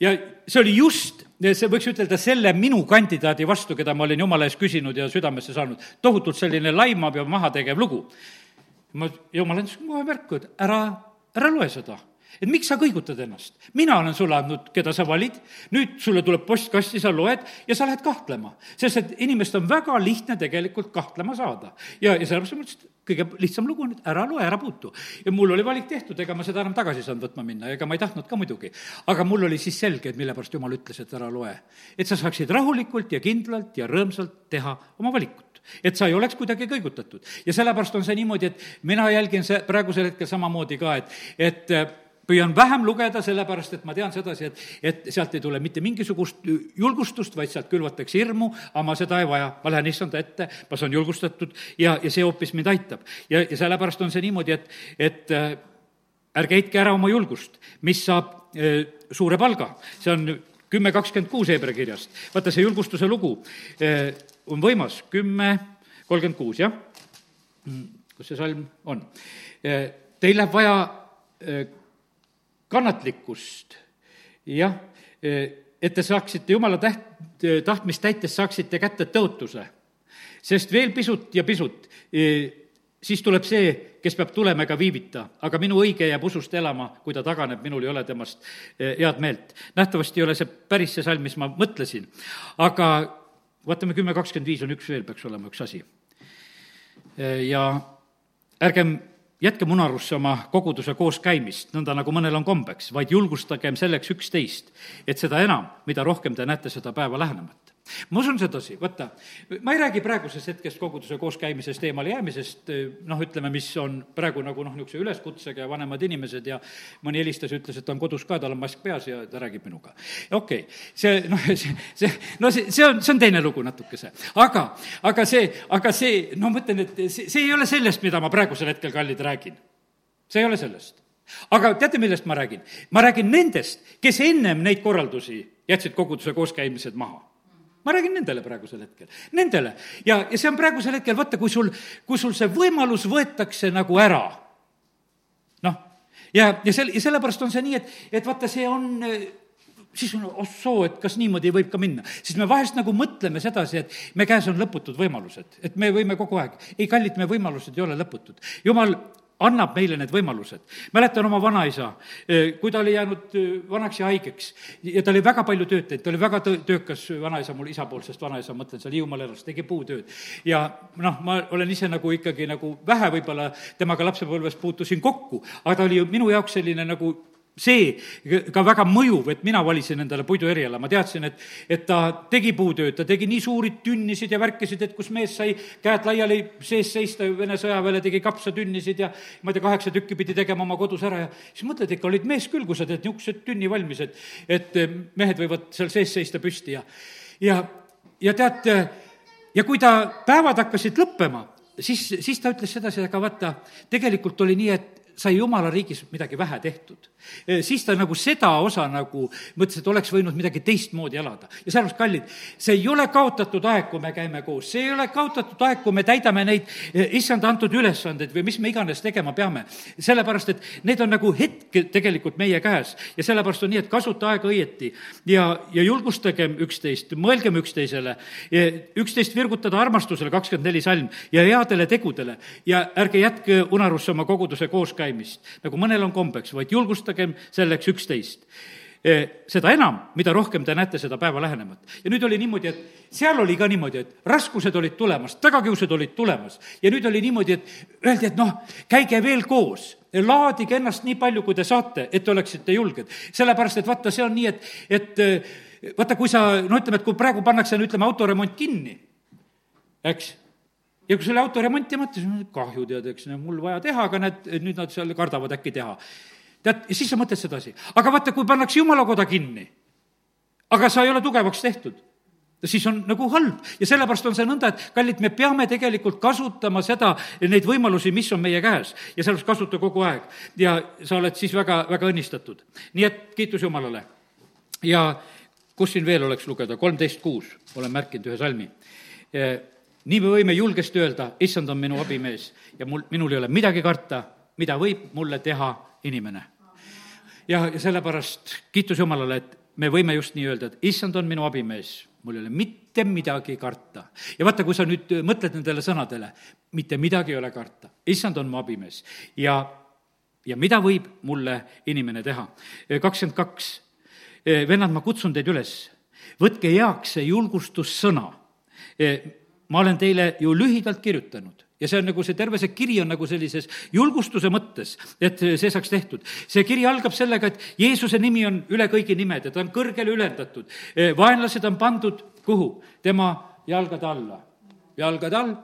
ja see oli just, see võiks ütelda, selle minu kandidaadi vastu, keda ma olin jumala ees küsinud ja südamesse saanud, tohutult selline laimav ja mahategev lugu. ma, jumal andis kohe märku, et ära, ära loe seda et miks sa kõigutad ennast? mina olen sulle andnud, keda sa valid, nüüd sulle tuleb postkasti, sa loed ja sa lähed kahtlema. sest et inimest on väga lihtne tegelikult kahtlema saada. ja, ja sellepärast ma mõtlesin, et kõige lihtsam lugu on, et ära loe, ära puutu. ja mul oli valik tehtud, ega ma seda enam tagasi ei saanud võtma minna, ega ma ei tahtnud ka muidugi. aga mul oli siis selge, et mille pärast Jumal ütles, et ära loe. et sa saaksid rahulikult ja kindlalt ja rõõmsalt teha oma valikut et sa ei oleks kuidagi kõigutatud. ja sellepärast on see niimoodi, et mina jälgin see praegusel hetkel samamoodi ka, et, et püüan vähem lugeda, sellepärast et ma tean sedasi, et, et sealt ei tule mitte mingisugust julgustust, vaid sealt külvatakse hirmu, aga ma seda ei vaja, ma lähen issanda ette, ma saan julgustatud ja, ja see hoopis mind aitab. ja, ja sellepärast on see niimoodi, et, et äh, ärge heitke ära oma julgust, mis saab äh, suure palga, see on kümme kakskümmend kuus Hebra kirjast. vaata, see julgustuse lugu äh, on võimas, kümme kolmkümmend kuus, jah? Mm, kus see salm on? Teil läheb vaja kannatlikkust, jah, et te saaksite jumala täht-, tahtmist täites saaksite kätte tõotuse. sest veel pisut ja pisut, siis tuleb see, kes peab tulema ega viivita, aga minu õige jääb usust elama, kui ta taganeb, minul ei ole temast head meelt. nähtavasti ei ole see päris see salm, mis ma mõtlesin, aga vaatame, kümme kakskümmend viis on üks veel, peaks olema üks asi. ja ärgem jätkem unarusse oma koguduse kooskäimist, nõnda nagu mõnel on kombeks, vaid julgustagem selleks üksteist, et seda enam, mida rohkem te näete seda päeva lähenemat ma usun sedasi, vaata, ma ei räägi praegusest hetkest koguduse kooskäimisest, eemale jäämisest, noh, ütleme, mis on praegu nagu noh, niisuguse üleskutsega ja vanemad inimesed ja mõni helistas ja ütles, et ta on kodus ka, tal on mask peas ja ta räägib minuga. okei okay., see noh, see, see, no see, see on, see on teine lugu natukese. aga, aga see, aga see, no ma ütlen, et see, see ei ole sellest, mida ma praegusel hetkel, kallid, räägin. see ei ole sellest aga teate, millest ma räägin? ma räägin nendest, kes ennem neid korraldusi jätsid koguduse kooskäimised maha ma räägin nendele praegusel hetkel, nendele. ja, ja see on praegusel hetkel, vaata, kui sul, kui sul see võimalus võetakse nagu ära, noh, ja, ja sel-, ja sellepärast on see nii, et, et vaata, see on siis on oh soo, et kas niimoodi võib ka minna. siis me vahest nagu mõtleme sedasi, et me käes on lõputud võimalused, et me võime kogu aeg. ei, kallid, me võimalused ei ole lõputud. jumal annab meile need võimalused. mäletan oma vanaisa, eh, kui ta oli jäänud eh, vanaks ja haigeks ja ta oli väga palju tööd teinud, ta oli väga tõ-, töökas vanaisa, mul isapoolsest vanaisa, mõtlen seal Hiiumaal elas, tegi puutööd. ja noh, ma olen ise nagu ikkagi nagu vähe võib-olla temaga lapsepõlves puutusin kokku, aga ta oli ju minu jaoks selline nagu see ka väga mõjuv, et mina valisin endale puidueriala, ma teadsin, et, et ta tegi puutööd, ta tegi nii suuri tünnisid ja värkisid, et kus mees sai käed laiali sees seista, Vene sõjaväele tegi kapsatünnisid ja ma ei tea, kaheksa tükki pidi tegema oma kodus ära ja siis mõtled ikka, olid mees küll, kui sa teed niisugused tünni valmis, et, et mehed võivad seal sees seista püsti ja, ja, ja tead, ja kui ta päevad hakkasid lõppema, siis, siis ta ütles sedasi, aga vaata, tegelikult oli nii, et sai jumala riigis midagi vähe tehtud. siis ta nagu seda osa nagu mõtles, et oleks võinud midagi teistmoodi elada. ja sellepärast, kallid, see ei ole kaotatud aeg, kui me käime koos, see ei ole kaotatud aeg, kui me täidame neid issanda antud ülesandeid või mis me iganes tegema peame. sellepärast, et need on nagu hetk tegelikult meie käes ja sellepärast on nii, et kasuta aega õieti ja, ja julgustagem üksteist, mõelgem üksteisele, üksteist virgutada armastusele, kakskümmend neli salm, ja headele tegudele ja ärge jätke unarusse oma koguduse kooskäimist käimist, nagu mõnel on kombeks, vaid julgustagem selleks üksteist. E, seda enam, mida rohkem te näete seda päeva lähenemat. ja nüüd oli niimoodi, et seal oli ka niimoodi, et raskused olid tulemas, tagakiused olid tulemas. Ja nüüd oli niimoodi, et öeldi, et noh, käige veel koos, laadige ennast nii palju, kui te saate, et te oleksite julged. sellepärast, et vaata, see on nii, et, et e, vaata, kui sa, no ütleme, et kui praegu pannakse, no ütleme, autoremont kinni, eks ja kui selle auto remontimata, siis kahju, tead, eks, mul vaja teha, aga näed, nüüd nad seal kardavad äkki teha. tead, ja siis sa mõtled sedasi. aga vaata, kui pannakse jumalakoda kinni, aga sa ei ole tugevaks tehtud, siis on nagu halb ja sellepärast on see nõnda, et kallid, me peame tegelikult kasutama seda, neid võimalusi, mis on meie käes ja sellest kasuta kogu aeg. ja sa oled siis väga, väga õnnistatud. nii et kiitus Jumalale. ja kus siin veel oleks lugeda, kolmteist kuus, olen märkinud ühe salmi nii me võime julgesti öelda, issand on minu abimees ja mul, minul ei ole midagi karta, mida võib mulle teha inimene. ja, ja sellepärast kiitus Jumalale, et me võime just nii öelda, et issand on minu abimees, mul ei ole mitte midagi karta. ja vaata, kui sa nüüd mõtled nendele sõnadele, mitte midagi ei ole karta, issand on mu abimees ja, ja mida võib mulle inimene teha? kakskümmend kaks, vennad, ma kutsun teid üles, võtke heaks see julgustussõna ma olen teile ju lühidalt kirjutanud ja see on nagu see terve see kiri on nagu sellises julgustuse mõttes, et see saaks tehtud. see kiri algab sellega, et Jeesuse nimi on üle kõigi nimede, ta on kõrgele ülendatud. vaenlased on pandud kuhu? tema jalgade alla. jalgade all,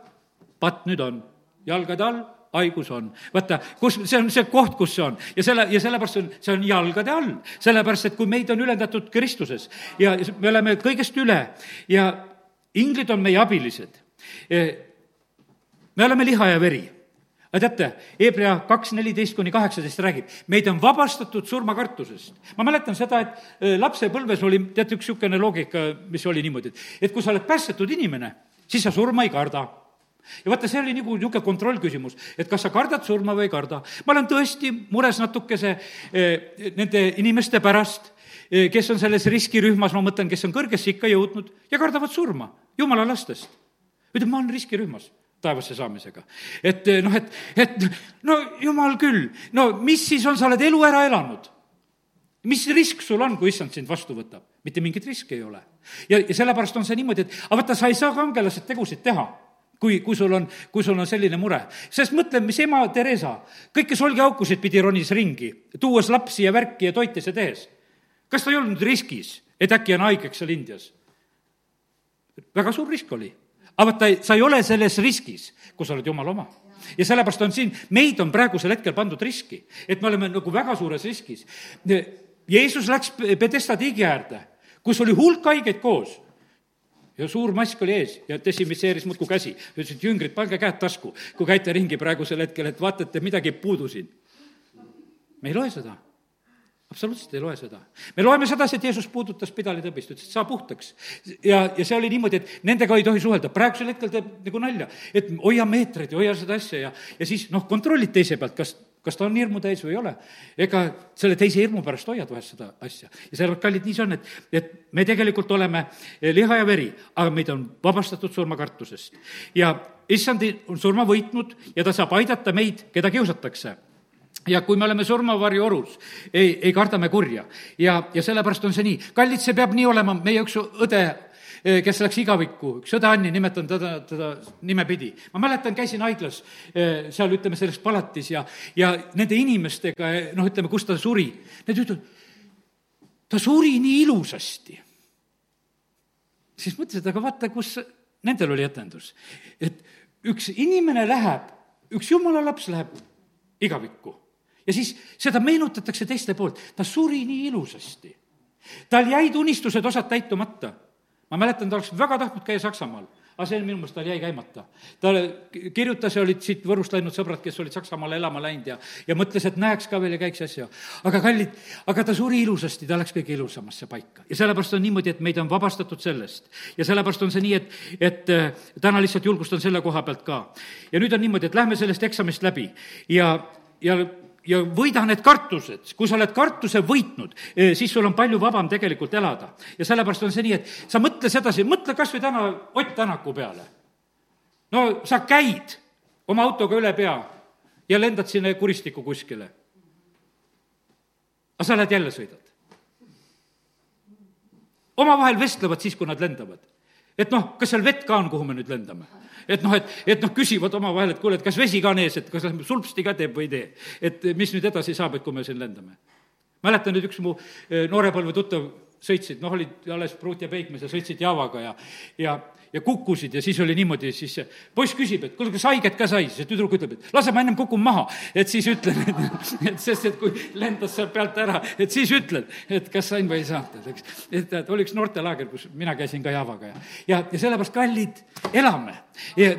patt nüüd on, jalgade all haigus on. vaata, kus, see on see koht, kus see on. ja selle, ja sellepärast on, see on jalgade all. sellepärast, et kui meid on ülendatud Kristuses ja me oleme kõigest üle ja inglid on meie abilised. me oleme liha ja veri aga teate, Hebra kaks neliteist kuni kaheksateist räägib, meid on vabastatud surmakartusest. ma mäletan seda, et lapsepõlves oli teate, üks niisugune loogika, mis oli niimoodi, et, et kui sa oled päästetud inimene, siis sa surma ei karda ja vaata, see oli nagu niisugune kontrollküsimus, et kas sa kardad surma või ei karda. ma olen tõesti mures natukese eh, nende inimeste pärast, Eh, kes on selles riskirühmas, ma mõtlen, kes on kõrgesse ikka jõudnud ja kardavad surma jumala lastest. ütleb, ma olen riskirühmas taevasse saamisega. et eh, noh, et, et no jumal küll, no mis siis on, sa oled elu ära elanud. mis risk sul on, kui issand sind vastu võtab? mitte mingit riski ei ole. ja, ja sellepärast on see niimoodi, et aga vaata, sa ei saa kangelased tegusid teha kui, kui sul on, kui sul on selline mure. sest mõtle, mis ema Theresa, kõike solgiaukusid pidi ronis ringi, tuues lapsi ja värki ja toites ja tehes kas ta ei olnud riskis, et äkki on haigeks seal Indias? Väga suur risk oli. aga vaata, sa ei ole selles riskis, kui sa oled jumala oma. ja sellepärast on siin, meid on praegusel hetkel pandud riski, et me oleme nagu väga suures riskis. Jeesus läks Pedesta tiigi äärde, kus oli hulk haigeid koos ja suur mask oli ees ja desinfitseeris muudkui käsi. ütles, et jüngrid, pange käed tasku, kui käite ringi praegusel hetkel, et vaatate, midagi puudu siin. me ei loe seda absoluutselt ei loe seda. me loeme sedasi, et Jeesus puudutas pidalitõbist, ütles, et saa puhtaks. ja, ja see oli niimoodi, et nendega ei tohi suhelda, praegusel hetkel teeb nagu nalja, et hoia meetreid ja hoia seda asja ja, ja siis noh, kontrollid teise pealt, kas, kas ta on hirmu täis või ei ole. ega selle teise hirmu pärast hoiad vahest seda asja. ja sellepärast, kallid, nii see on, et, et me tegelikult oleme liha ja veri, aga meid on vabastatud surmakartusest. ja issand on surma võitnud ja ta saab aidata meid, keda kiusatakse ja kui me oleme surmavarju orus, ei, ei karda me kurja. ja, ja sellepärast on see nii. kallid, see peab nii olema, meie üks õde eh, kes läks igavikku, üks õde Anni, nimetan teda, teda nimepidi. ma mäletan, käisin haiglas eh, seal, ütleme, selles palatis ja, ja nende inimestega, eh, noh, ütleme, kus ta suri. Need ütlevad, ta suri nii ilusasti. siis mõtlesin, et aga vaata, kus nendel oli etendus. et üks inimene läheb, üks jumala laps läheb igavikku ja siis seda meenutatakse teiste poolt, ta suri nii ilusasti. tal jäid unistused osad täitumata. ma mäletan, ta oleks väga tahtnud käia Saksamaal, aga see minu meelest tal jäi käimata. ta kirjutas ja olid siit Võrust läinud sõbrad, kes olid Saksamaale elama läinud ja, ja mõtles, et näeks ka veel ja käiks asja. aga kallid, aga ta suri ilusasti, ta läks kõige ilusamasse paika. ja sellepärast on niimoodi, et meid on vabastatud sellest. ja sellepärast on see nii, et, et äh, täna lihtsalt julgustan selle koha pealt ka. ja nüüd on niimoodi, et lähme sellest eksamist läbi ja, ja ja võida need kartused, kui sa oled kartuse võitnud, eh, siis sul on palju vabam tegelikult elada. ja sellepärast on see nii, et sa mõtle sedasi, mõtle kas või täna Ott Tänaku peale. no sa käid oma autoga üle pea ja lendad sinna kuristikku kuskile. aga sa lähed jälle sõidad. omavahel vestlevad siis, kui nad lendavad. et noh, kas seal vett ka on, kuhu me nüüd lendame et noh, et, et noh, küsivad omavahel, et kuule, et kas vesi ka on ees, et kas lähme sulpsti ka teeb või ei tee. et mis nüüd edasi saab, et kui me siin lendame. mäletan nüüd üks mu eh, noorepõlve tuttav sõitsid, noh, olid alles Pruut ja Peikmees ja sõitsid Javaga ja, ja ja kukkusid ja siis oli niimoodi, siis see poiss küsib, et kuule, kas haiget ka sai, siis tüdruk ütleb, et lase, ma ennem kukun maha. et siis ütlen, et, et sest, et kui lendas sealt pealt ära, et siis ütled, et kas sain või ei saanud, eks. et, et oli üks noortelaager, kus mina käisin ka Javaga ja, ja, ja sellepärast, kallid, elame.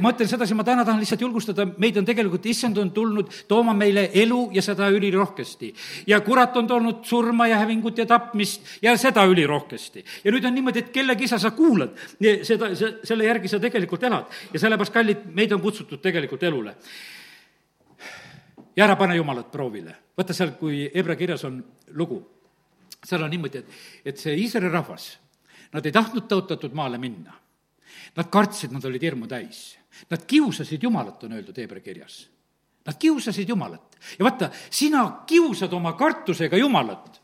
Ma ütlen sedasi, ma täna tahan lihtsalt julgustada, meid on tegelikult, issand on tulnud tooma meile elu ja seda ülirohkesti. ja kurat on toonud surma ja hävingut ja tapmist ja seda ülirohkesti. ja nüüd on niimoodi, et kelle kisa sa kuulad, seda selle järgi sa tegelikult elad ja sellepärast, kallid, meid on kutsutud tegelikult elule. ja ära pane Jumalat proovile. vaata seal, kui Hebra kirjas on lugu, seal on niimoodi, et, et see Iisraeli rahvas, nad ei tahtnud tõotatud maale minna. Nad kartsid, nad olid hirmu täis. Nad kiusasid Jumalat, on öeldud Hebra kirjas. Nad kiusasid Jumalat. ja vaata, sina kiusad oma kartusega Jumalat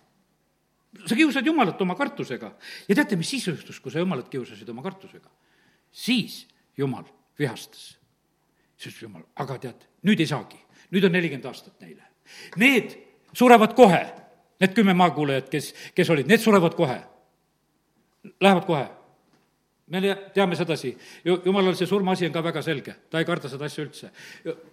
sa kiusad Jumalat oma kartusega ja teate, mis siis juhtus, kui sa Jumalat kiusasid oma kartusega? siis Jumal vihastas. siis Jumal, aga tead, nüüd ei saagi, nüüd on nelikümmend aastat neile. Need surevad kohe, need kümme maakuulajat, kes, kes olid, need surevad kohe. Lähevad kohe me teame sedasi, jumalal see surmaasi on ka väga selge, ta ei karda seda asja üldse.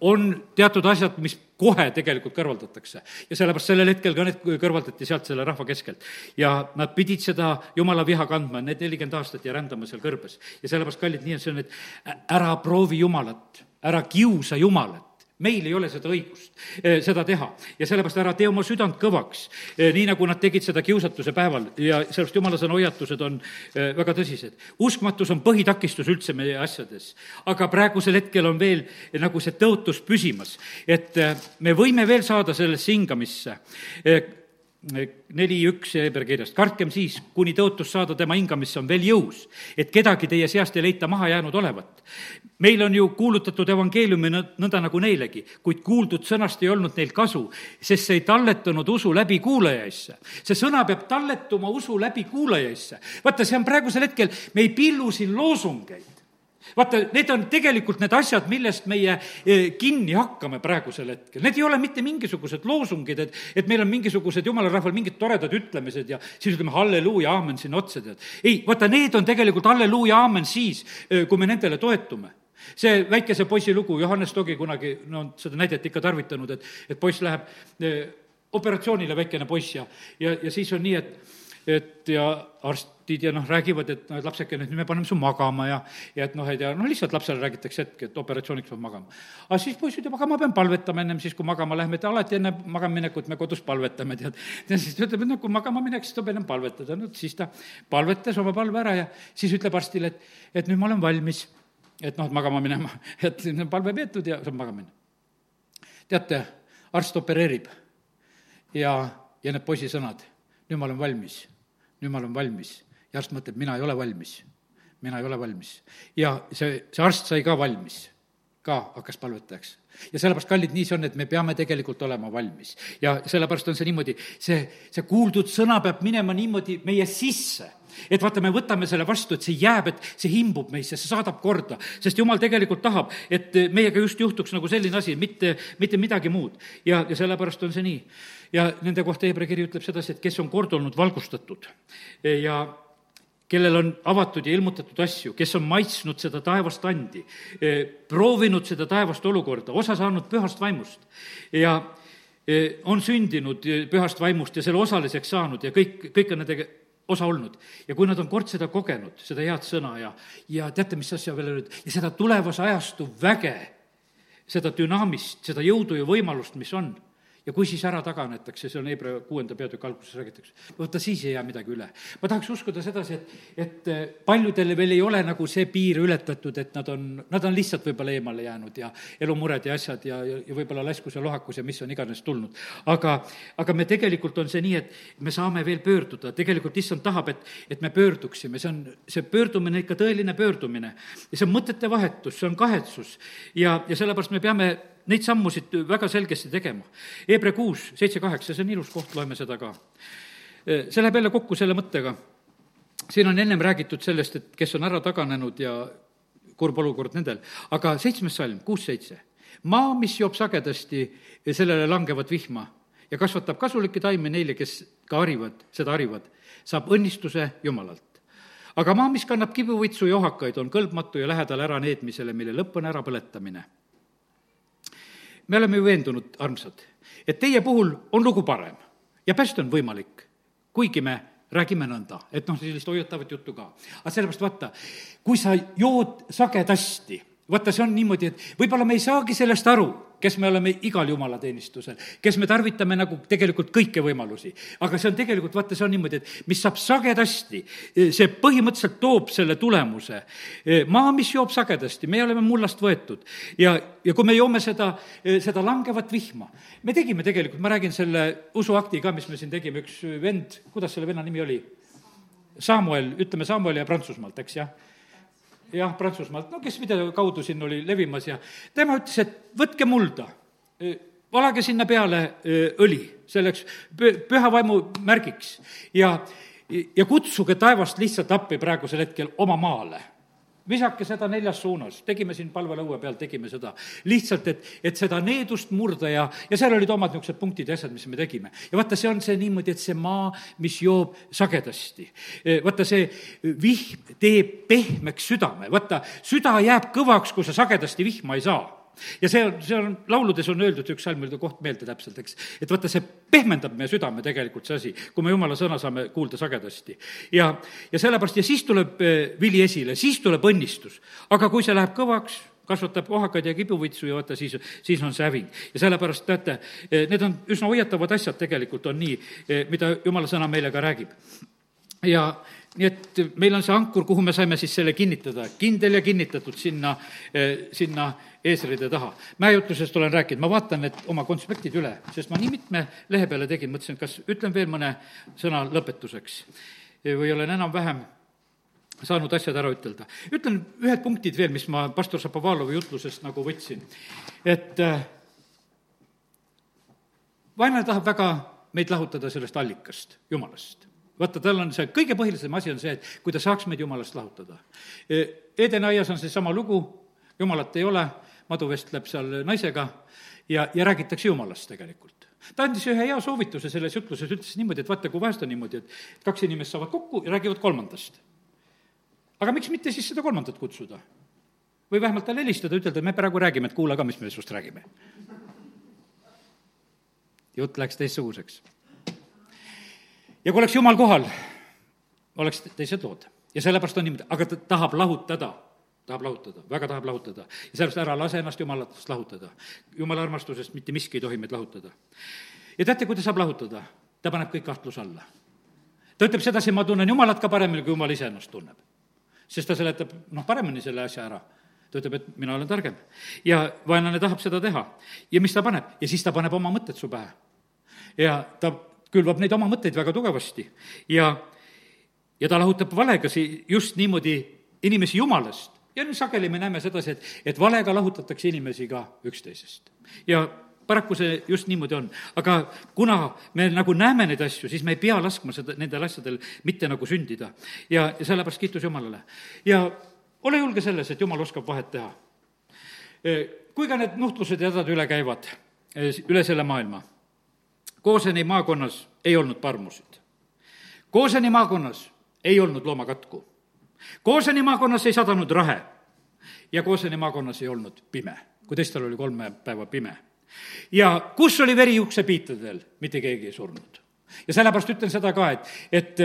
on teatud asjad, mis kohe tegelikult kõrvaldatakse ja sellepärast sellel hetkel ka need kõrvaldati sealt selle rahva keskelt. ja nad pidid seda jumala viha kandma, need nelikümmend aastat ja rändama seal kõrbes. ja sellepärast, kallid, nii on see et ära proovi Jumalat, ära kiusa Jumalat meil ei ole seda õigust, eh, seda teha. ja sellepärast ära tee oma südant kõvaks, eh, nii nagu nad tegid seda kiusatuse päeval ja sellepärast jumala sõna hoiatused on eh, väga tõsised. uskmatus on põhitakistus üldse meie asjades, aga praegusel hetkel on veel nagu see tõotus püsimas, et me võime veel saada sellesse hingamisse neli üks Heber kirjast, kartkem siis, kuni tõotus saada tema hingamisse on veel jõus, et kedagi teie seast ei leita maha jäänud olevat. meil on ju kuulutatud evangeeliumi nõnda nagu neilegi, kuid kuuldud sõnast ei olnud neil kasu, sest see ei talletanud usu läbi kuulajaisse. see sõna peab talletuma usu läbi kuulajaisse. vaata, see on praegusel hetkel, me ei pillu siin loosungeid vaata, need on tegelikult need asjad, millest meie eh, kinni hakkame praegusel hetkel. Need ei ole mitte mingisugused loosungid, et, et meil on mingisugused jumala rahval mingid toredad ütlemised ja siis ütleme halleluuja, aamen sinna otsa, tead. ei, vaata, need on tegelikult halleluuja, aamen siis, eh, kui me nendele toetume see väikese poisi lugu, Johannes Togi kunagi, no seda näidet ikka tarvitanud, et, et poiss läheb eh, operatsioonile, väikene poiss, ja, ja, ja siis on nii, et et ja arstid ja noh, räägivad, et noh, et lapsekene, et me paneme su magama ja, ja et noh, et ja noh, lihtsalt lapsele räägitakse hetk, et operatsiooniks peab magama. aga siis poiss ütleb, aga ma pean palvetama ennem siis, kui magama lähme, et alati enne magamaminekut me kodus palvetame, tead. ja siis ta ütleb, et noh, kui magama minek, siis tuleb ennem palvetada, no siis ta palvetas oma palve ära ja siis ütleb arstile, et, et nüüd ma olen valmis, et noh, et magama minema, et palve peetud ja saab magama minna. teate, arst opereerib ja, ja need poisi sõnad nüüd ma olen valmis, nüüd ma olen valmis. ja arst mõtleb, mina ei ole valmis, mina ei ole valmis. ja see, see arst sai ka valmis, ka hakkas palvetajaks. ja sellepärast, kallid, nii see on, et me peame tegelikult olema valmis. ja sellepärast on see niimoodi, see, see kuuldud sõna peab minema niimoodi meie sisse et vaata, me võtame selle vastu, et see jääb, et see imbub meisse, see saadab korda, sest jumal tegelikult tahab, et meiega just juhtuks nagu selline asi, mitte, mitte midagi muud. ja, ja sellepärast on see nii ja nende kohta Hebra kiri ütleb sedasi, et kes on kord olnud valgustatud ja kellel on avatud ja ilmutatud asju, kes on maitsnud seda taevast andi, proovinud seda taevast olukorda, osa saanud pühast vaimust ja on sündinud pühast vaimust ja selle osaliseks saanud ja kõik, kõik on nende osa olnud. ja kui nad on kord seda kogenud, seda head sõna ja, ja teate, mis asja veel öeldud, ja seda tulevase ajastu väge, seda dünaamist, seda jõudu ja võimalust, mis on ja kui siis ära taganetakse, see on Hebra kuuenda peatüki alguses räägitakse, vaata siis ei jää midagi üle. ma tahaks uskuda sedasi, et, et eh, paljudele veel ei ole nagu see piir ületatud, et nad on, nad on lihtsalt võib-olla eemale jäänud ja elumured ja asjad ja, ja, ja võib-olla laskus ja lohakus ja mis on iganes tulnud. aga, aga me tegelikult on see nii, et me saame veel pöörduda, tegelikult issand tahab, et, et me pöörduksime, see on, see pöördumine ikka tõeline pöördumine. ja see on mõtete vahetus, see on kahetsus ja, ja sellepärast me peame neid sammusid väga selgesti tegema. Hebra kuus, seitse, kaheksa, see on ilus koht, loeme seda ka. see läheb jälle kokku selle mõttega. siin on ennem räägitud sellest, et kes on ära taganenud ja kurb olukord nendel, aga seitsmes salm, kuus, seitse. maa, mis joob sagedasti, sellele langevat vihma ja kasvatab kasulikke taimi neile, kes ka harivad, seda harivad, saab õnnistuse Jumalalt aga maa, mis kannab kibuvõitsu ja ohakaid, on kõlbmatu ja lähedal äraneedmisele, mille lõpp on ärapõletamine me oleme ju veendunud, armsad, et teie puhul on lugu parem ja päästa on võimalik, kuigi me räägime nõnda, et noh, sellist hoiatavat juttu ka. aga sellepärast vaata, kui sa jood sagedasti vaata, see on niimoodi, et võib-olla me ei saagi sellest aru, kes me oleme igal jumalateenistusel, kes me tarvitame nagu tegelikult kõiki võimalusi. aga see on tegelikult, vaata, see on niimoodi, et mis saab sagedasti, see põhimõtteliselt toob selle tulemuse. maa, mis joob sagedasti, me oleme mullast võetud ja, ja kui me joome seda, seda langevat vihma, me tegime tegelikult, ma räägin selle usuakti ka, mis me siin tegime, üks vend, kuidas selle venna nimi oli? Samuel, ütleme Samuel ja Prantsusmaalt, eks jah jah, Prantsusmaalt, no kes video kaudu siin oli levimas ja tema ütles, et võtke mulda, valage sinna peale õli. Selleks püha vaimu märgiks. Ja, ja kutsuge taevast lihtsalt appi praegusel hetkel oma maale visake seda neljas suunas, tegime siin palvelõue peal, tegime seda. lihtsalt, et, et seda needust murda ja, ja seal olid omad niisugused punktid ja asjad, mis me tegime. ja vaata, see on see niimoodi, et see maa, mis joob sagedasti. vaata, see vihm teeb pehmeks südame, vaata, süda jääb kõvaks, kui sa sagedasti vihma ei saa ja see on, see on, lauludes on öeldud, üks salm oli koht meelde täpselt, eks, et vaata, see pehmendab meie südame tegelikult, see asi, kui me jumala sõna saame kuulda sagedasti. ja, ja sellepärast, ja siis tuleb eh, vili esile, siis tuleb õnnistus. aga kui see läheb kõvaks, kasvatab ohakaid ja kibuvitsu ja vaata, siis, siis on see häving. ja sellepärast, teate, eh, need on üsna hoiatavad asjad tegelikult, on nii, eh, mida jumala sõna meile ka räägib. ja nii et meil on see ankur, kuhu me saime siis selle kinnitada, kindel ja kinnitatud sinna, sinna eesride taha. mäejutlusest olen rääkinud, ma vaatan need oma konspektid üle, sest ma nii mitme lehe peale tegin, mõtlesin, kas ütlen veel mõne sõna lõpetuseks või olen enam-vähem saanud asjad ära ütelda. ütlen ühed punktid veel, mis ma pastor Šapovalovi jutlusest nagu võtsin. et äh, vaenlane tahab väga meid lahutada sellest allikast, jumalast vaata, tal on see kõige põhilisem asi on see, et kui ta saaks meid jumalast lahutada. Edeni aias on seesama lugu, jumalat ei ole, madu vestleb seal naisega ja, ja räägitakse jumalast tegelikult. ta andis ühe hea soovituse selles jutluses, ütles niimoodi, et vaata, kui vahest on niimoodi, et kaks inimest saavad kokku ja räägivad kolmandast. aga miks mitte siis seda kolmandat kutsuda? või vähemalt talle helistada, ütelda, me praegu räägime, et kuula ka, mis me sinust räägime. jutt läks teistsuguseks. ja kui oleks jumal kohal, oleks teised lood. ja sellepärast on niimoodi, aga ta tahab lahutada tahab lahutada, väga tahab lahutada. ja sellepärast ära lase ennast jumalatest lahutada. jumala armastusest mitte miski ei tohi meid lahutada. ja teate, kui ta saab lahutada? ta paneb kõik kahtluse alla. ta ütleb sedasi, ma tunnen Jumalat ka paremini, kui Jumal ise ennast tunneb. sest ta seletab, noh, paremini selle asja ära ta ütleb, et mina olen targem. ja vaenlane tahab seda teha. ja mis ta paneb? ja siis ta paneb oma mõtted su pähe. ja ta külvab neid oma mõtteid väga tugevasti ja, ja ta lahutab valega si-, just niimoodi inimesi jumalast ja nüüd sageli me näeme sedasi, et, et valega lahutatakse inimesi ka üksteisest. ja paraku see just niimoodi on. aga kuna me nagu näeme neid asju, siis me ei pea laskma seda, nendel asjadel mitte nagu sündida. ja, ja sellepärast kiitus Jumalale. ja ole julge selles, et Jumal oskab vahet teha. kui ka need nuhtlused ja hädad üle käivad, üle selle maailma, Kooseni maakonnas ei olnud parmusid. Kooseni maakonnas ei olnud loomakatku Kooseni maakonnas ei sadanud rahe ja Kooseni maakonnas ei olnud pime, kui teistel oli kolme päeva pime. ja kus oli veri uksepiitadel, mitte keegi ei surnud. ja sellepärast ütlen seda ka, et, et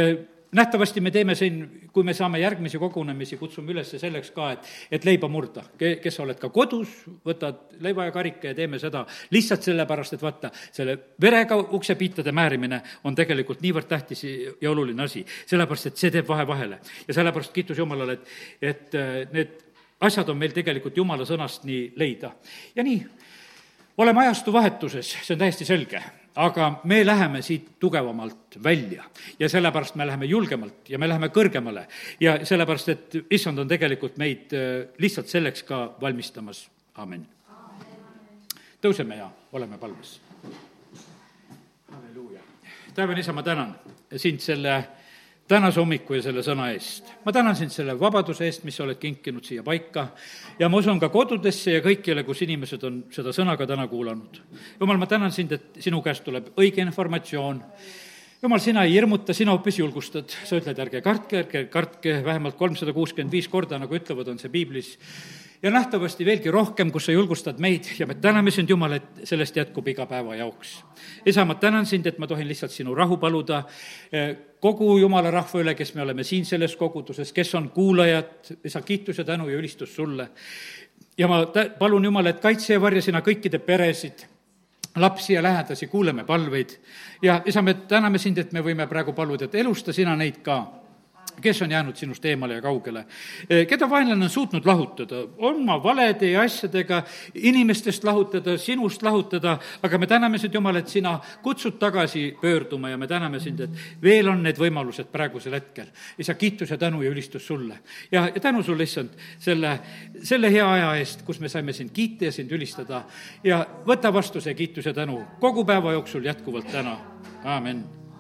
nähtavasti me teeme siin, kui me saame järgmisi kogunemisi, kutsume üles selleks ka, et, et leiba murda. kes sa oled ka kodus, võtad leiva ja karika ja teeme seda lihtsalt sellepärast, et vaata, selle verega uksepiitade määrimine on tegelikult niivõrd tähtis ja oluline asi. sellepärast, et see teeb vahe vahele. ja sellepärast kiitus Jumalale, et, et äh, need asjad on meil tegelikult Jumala sõnast nii leida. ja nii, oleme ajastu vahetuses, see on täiesti selge aga me läheme siit tugevamalt välja ja sellepärast me läheme julgemalt ja me läheme kõrgemale ja sellepärast, et issand on tegelikult meid äh, lihtsalt selleks ka valmistamas, amin. tõuseme ja oleme palves. halleluuja. taevane isa, ma tänan sind selle tänase hommiku ja selle sõna eest. ma tänan sind selle vabaduse eest, mis sa oled kinkinud siia paika. Ja ma usun ka kodudesse ja kõikjale, kus inimesed on seda sõna ka täna kuulanud. jumal, ma tänan sind, et sinu käest tuleb õige informatsioon. Jumal, sina ei hirmuta, sina hoopis julgustad, sa ütled, ärge kartke, ärge kartke, vähemalt kolmsada kuuskümmend viis korda, nagu ütlevad, on see piiblis ja nähtavasti veelgi rohkem, kus sa julgustad meid ja me täname sind, Jumal, et sellest jätkub iga päeva jaoks. isa, ma tänan sind, et ma tohin lihtsalt sinu rahu paluda eh, kogu Jumala rahva üle, kes me oleme siin selles koguduses, kes on kuulajad, isa, kiitus ja tänu ja ülistus sulle. ja ma tä-, palun, Jumal, et kaitse ja varja sina kõikide peresid, lapsi ja lähedasi, kuuleme palveid ja isa, me täname sind, et me võime praegu paluda, et elusta sina neid ka kes on jäänud sinust eemale ja kaugele. Eh, keda vaenlane on suutnud lahutada, oma valede ja asjadega, inimestest lahutada, sinust lahutada, aga me täname sind, Jumal, et sina kutsud tagasi pöörduma ja me täname sind, et veel on need võimalused praegusel hetkel. isa, kiitus ja tänu ja ülistus sulle. ja, ja tänu sulle, issand, selle, selle hea aja eest, kus me saime sind kiita ja sind ülistada ja võta vastu see kiitus ja tänu kogu päeva jooksul jätkuvalt täna, aamen